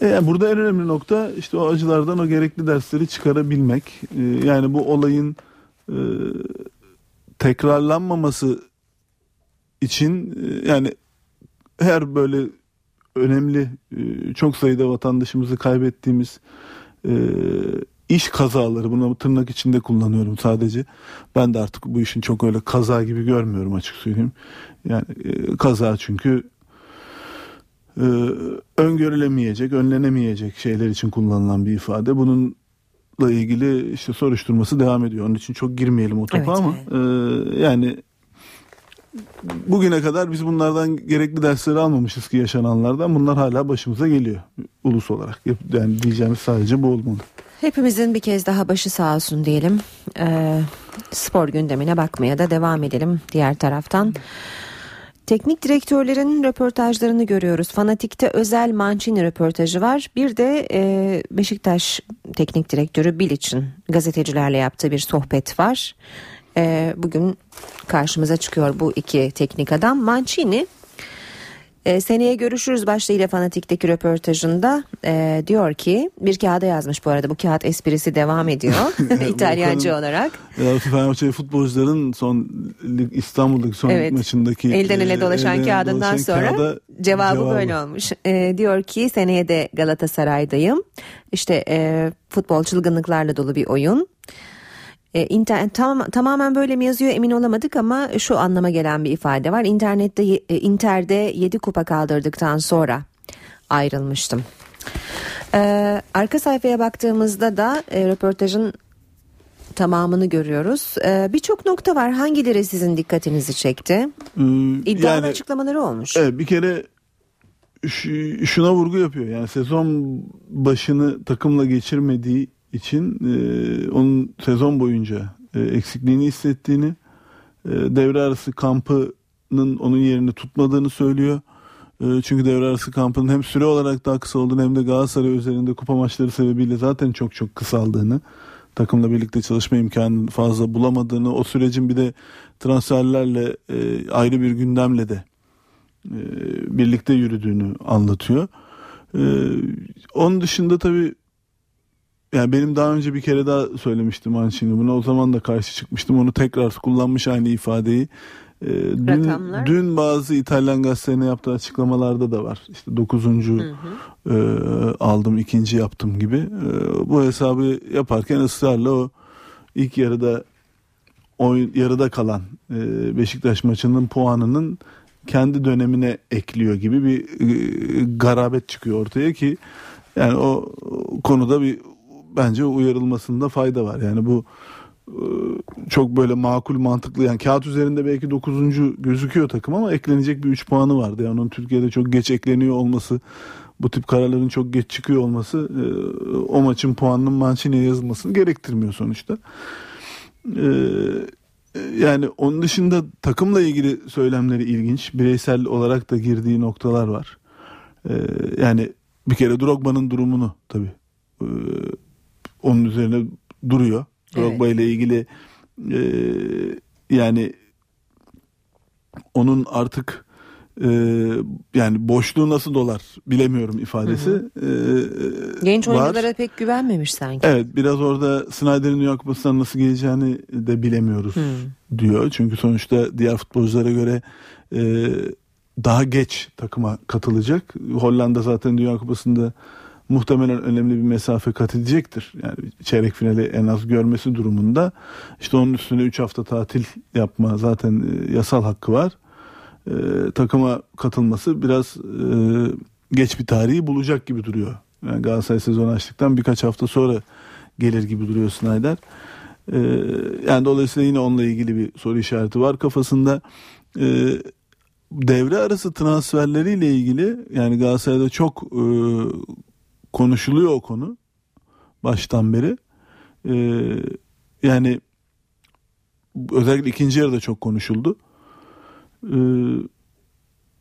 E, yani burada en önemli nokta işte o acılardan o gerekli dersleri çıkarabilmek. E, yani bu olayın e, tekrarlanmaması için e, yani her böyle önemli e, çok sayıda vatandaşımızı kaybettiğimiz e, iş kazaları bunu tırnak içinde kullanıyorum sadece. Ben de artık bu işin çok öyle kaza gibi görmüyorum açık söyleyeyim. Yani kaza çünkü öngörülemeyecek, önlenemeyecek şeyler için kullanılan bir ifade. Bununla ilgili işte soruşturması devam ediyor. Onun için çok girmeyelim o topa Evet, ama e, yani bugüne kadar biz bunlardan gerekli dersleri almamışız ki yaşananlardan. Bunlar hala başımıza geliyor ulus olarak. Yani diyeceğimiz sadece bu olmalı. Hepimizin bir kez daha başı sağ olsun diyelim. Ee, spor gündemine bakmaya da devam edelim diğer taraftan. Teknik direktörlerin röportajlarını görüyoruz. Fanatik'te özel Mancini röportajı var. Bir de e, Beşiktaş teknik direktörü Bilic'in gazetecilerle yaptığı bir sohbet var. E, bugün karşımıza çıkıyor bu iki teknik adam. Mancini e, seneye görüşürüz başlığıyla Fanatik'teki röportajında e, diyor ki bir kağıda yazmış bu arada bu kağıt esprisi devam ediyor İtalyancı olarak. Ya, Fenerbahçe futbolcuların son lig, İstanbul'daki son Evet. maçındaki Elden ele e, dolaşan ele kağıdından dolaşan sonra kağıda cevabı, cevabı. böyle olmuş. E, diyor ki seneye de Galatasaray'dayım. İşte e, futbol çılgınlıklarla dolu bir oyun. E, internet tam, tamamen böyle mi yazıyor emin olamadık ama şu anlama gelen bir ifade var. İnternette e, Inter'de 7 kupa kaldırdıktan sonra ayrılmıştım. E, arka sayfaya baktığımızda da e, röportajın tamamını görüyoruz. E, Birçok nokta var. Hangileri sizin dikkatinizi çekti? Ee, İddialı yani- açıklamaları olmuş. Evet bir kere şu- şuna vurgu yapıyor. Yani sezon başını takımla geçirmediği için e, onun sezon boyunca e, eksikliğini hissettiğini, e, devre arası kampının onun yerini tutmadığını söylüyor. E, çünkü devre arası kampının hem süre olarak daha kısa olduğunu hem de Galatasaray üzerinde kupa maçları sebebiyle zaten çok çok kısaldığını takımla birlikte çalışma imkanını fazla bulamadığını o sürecin bir de transferlerle e, ayrı bir gündemle de e, birlikte yürüdüğünü anlatıyor. E, onun dışında tabii yani benim daha önce bir kere daha söylemiştim Mancini bunu. O zaman da karşı çıkmıştım. Onu tekrar kullanmış aynı ifadeyi. E, dün, Rakamlar. dün bazı İtalyan gazetelerine yaptığı açıklamalarda da var. İşte dokuzuncu e, aldım, ikinci yaptım gibi. E, bu hesabı yaparken ısrarla o ilk yarıda oyun yarıda kalan e, Beşiktaş maçının puanının kendi dönemine ekliyor gibi bir e, garabet çıkıyor ortaya ki yani o konuda bir bence uyarılmasında fayda var. Yani bu e, çok böyle makul mantıklı yani kağıt üzerinde belki 9. gözüküyor takım ama eklenecek bir 3 puanı vardı. Yani onun Türkiye'de çok geç ekleniyor olması bu tip kararların çok geç çıkıyor olması e, o maçın puanının Mancini'ye yazılmasını gerektirmiyor sonuçta. E, yani onun dışında takımla ilgili söylemleri ilginç. Bireysel olarak da girdiği noktalar var. Yani bir kere Drogba'nın durumunu tabii onun üzerine duruyor. Drogba ile ilgili e, yani onun artık e, yani boşluğu nasıl dolar bilemiyorum ifadesi. E, Genç var. oyunculara pek güvenmemiş sanki. Evet biraz orada Snyder'in New York basından nasıl geleceğini de bilemiyoruz diyor. Çünkü sonuçta diğer futbolculara göre e, daha geç takıma katılacak. Hollanda zaten Dünya Kupası'nda muhtemelen önemli bir mesafe kat edecektir. Yani çeyrek finali en az görmesi durumunda. İşte onun üstüne 3 hafta tatil yapma zaten e, yasal hakkı var. E, takıma katılması biraz e, geç bir tarihi bulacak gibi duruyor. Yani Galatasaray sezonu açtıktan birkaç hafta sonra gelir gibi duruyor Snyder. E, yani dolayısıyla yine onunla ilgili bir soru işareti var kafasında. E, devre arası transferleriyle ilgili yani Galatasaray'da çok e, konuşuluyor o konu baştan beri. E, yani özellikle ikinci yarıda çok konuşuldu. E,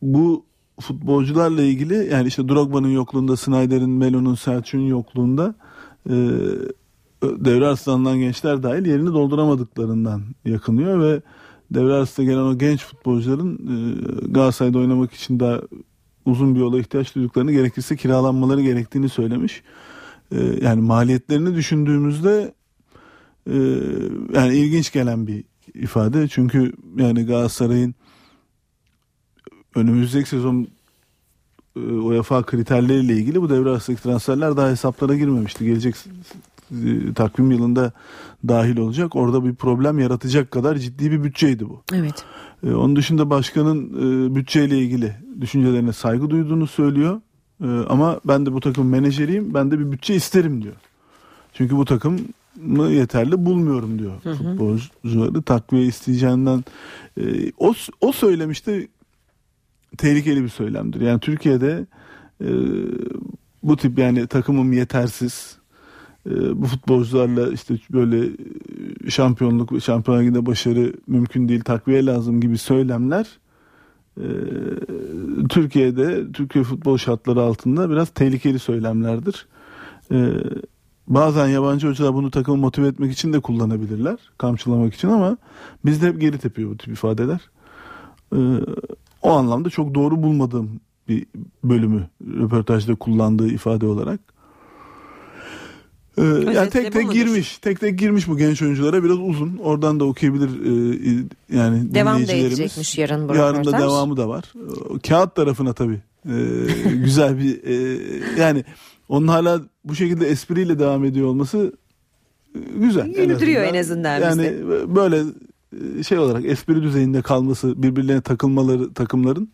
bu futbolcularla ilgili yani işte Drogba'nın yokluğunda, Snyder'in, Melo'nun, Selçuk'un yokluğunda e, devre arasından gençler dahil yerini dolduramadıklarından yakınıyor ve devre arasında gelen o genç futbolcuların e, Galatasaray'da oynamak için daha uzun bir yola ihtiyaç duyduklarını gerekirse kiralanmaları gerektiğini söylemiş. E, yani maliyetlerini düşündüğümüzde e, yani ilginç gelen bir ifade. Çünkü yani Galatasaray'ın önümüzdeki sezon e, UEFA kriterleriyle ilgili bu devre arasındaki transferler daha hesaplara girmemişti. Gelecek e, takvim yılında dahil olacak. Orada bir problem yaratacak kadar ciddi bir bütçeydi bu. Evet. E, onun dışında başkanın e, bütçeyle ilgili düşüncelerine saygı duyduğunu söylüyor. E, ama ben de bu takım menajeriyim. Ben de bir bütçe isterim diyor. Çünkü bu takım yeterli bulmuyorum diyor Hı hı. futbolcuları takviye isteyeceğinden e, o o söylemişti tehlikeli bir söylemdir. Yani Türkiye'de e, bu tip yani takımım yetersiz bu futbolcularla işte böyle e, şampiyonluk ve şampiyonlar liginde başarı mümkün değil takviye lazım gibi söylemler e, Türkiye'de Türkiye futbol şartları altında biraz tehlikeli söylemlerdir. E, bazen yabancı hocalar bunu takımı motive etmek için de kullanabilirler. Kamçılamak için ama bizde hep geri tepiyor bu tip ifadeler. O anlamda çok doğru bulmadığım bir bölümü röportajda kullandığı ifade olarak. Ee, yani tek tek girmiş, tek tek girmiş bu genç oyunculara biraz uzun. Oradan da okuyabilir e, yani Devam da edecekmiş yarın bu Yarın da devamı da var. O Kağıt tarafına tabii e, güzel bir e, yani onun hala bu şekilde espriyle devam ediyor olması e, güzel. Güldürüyor en azından Yani bizi. böyle e, şey olarak espri düzeyinde kalması, birbirlerine takılmaları takımların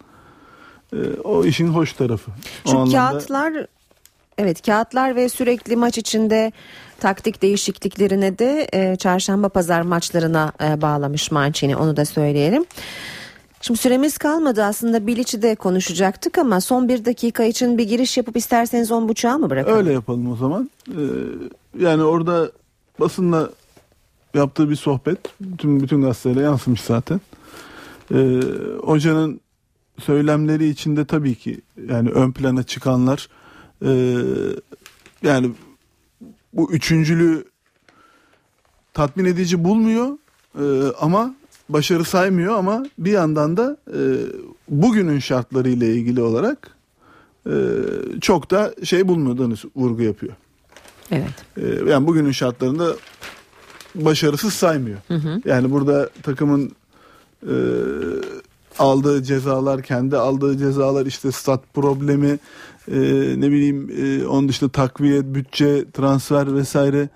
e, o işin hoş tarafı. O Şu anlamda- kağıtlar evet kağıtlar ve sürekli maç içinde taktik değişikliklerine de e, çarşamba pazar maçlarına e, bağlamış Mancini onu da söyleyelim. Şimdi süremiz kalmadı aslında Bilic'i de konuşacaktık ama son bir dakika için bir giriş yapıp isterseniz on buçuğa mı bırakalım? Öyle yapalım o zaman. Ee, yani orada basınla yaptığı bir sohbet bütün bütün gazetelere yansımış zaten. Ee, hocanın söylemleri içinde tabii ki yani ön plana çıkanlar e, yani bu üçüncülüğü tatmin edici bulmuyor e, ama başarı saymıyor ama bir yandan da e, bugünün şartlarıyla ilgili olarak e, çok da şey bulmadığını vurgu yapıyor. Evet. E, yani bugünün şartlarında başarısız saymıyor. Hı hı. Yani burada takımın e, aldığı cezalar, kendi aldığı cezalar işte stat problemi, e, ne bileyim e, onun dışında takviye, bütçe, transfer vesaire.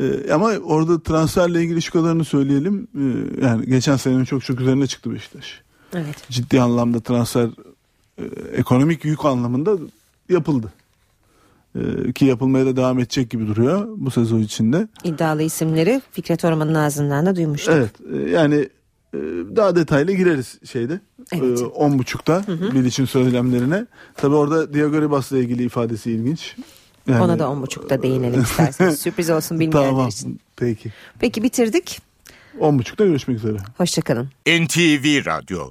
E, ama orada transferle ilgili şu kadarını söyleyelim. E, yani geçen senenin çok çok üzerine çıktı Beşiktaş. Evet. Ciddi anlamda transfer e, ekonomik yük anlamında yapıldı. Ki yapılmaya da devam edecek gibi duruyor bu sezon içinde. İddialı isimleri Fikret Orman'ın ağzından da duymuştuk. Evet e, yani daha detaylı gireriz şeyde. Evet. E, On buçukta Bilic'in söylemlerine. Tabi orada Diego Ribas'la ilgili ifadesi ilginç. Yani- Ona da on buçukta değinelim isterseniz. Sürpriz olsun bilmeyenler Tamam için. peki. Peki bitirdik. On buçukta görüşmek üzere. Hoşçakalın. NTV Radyo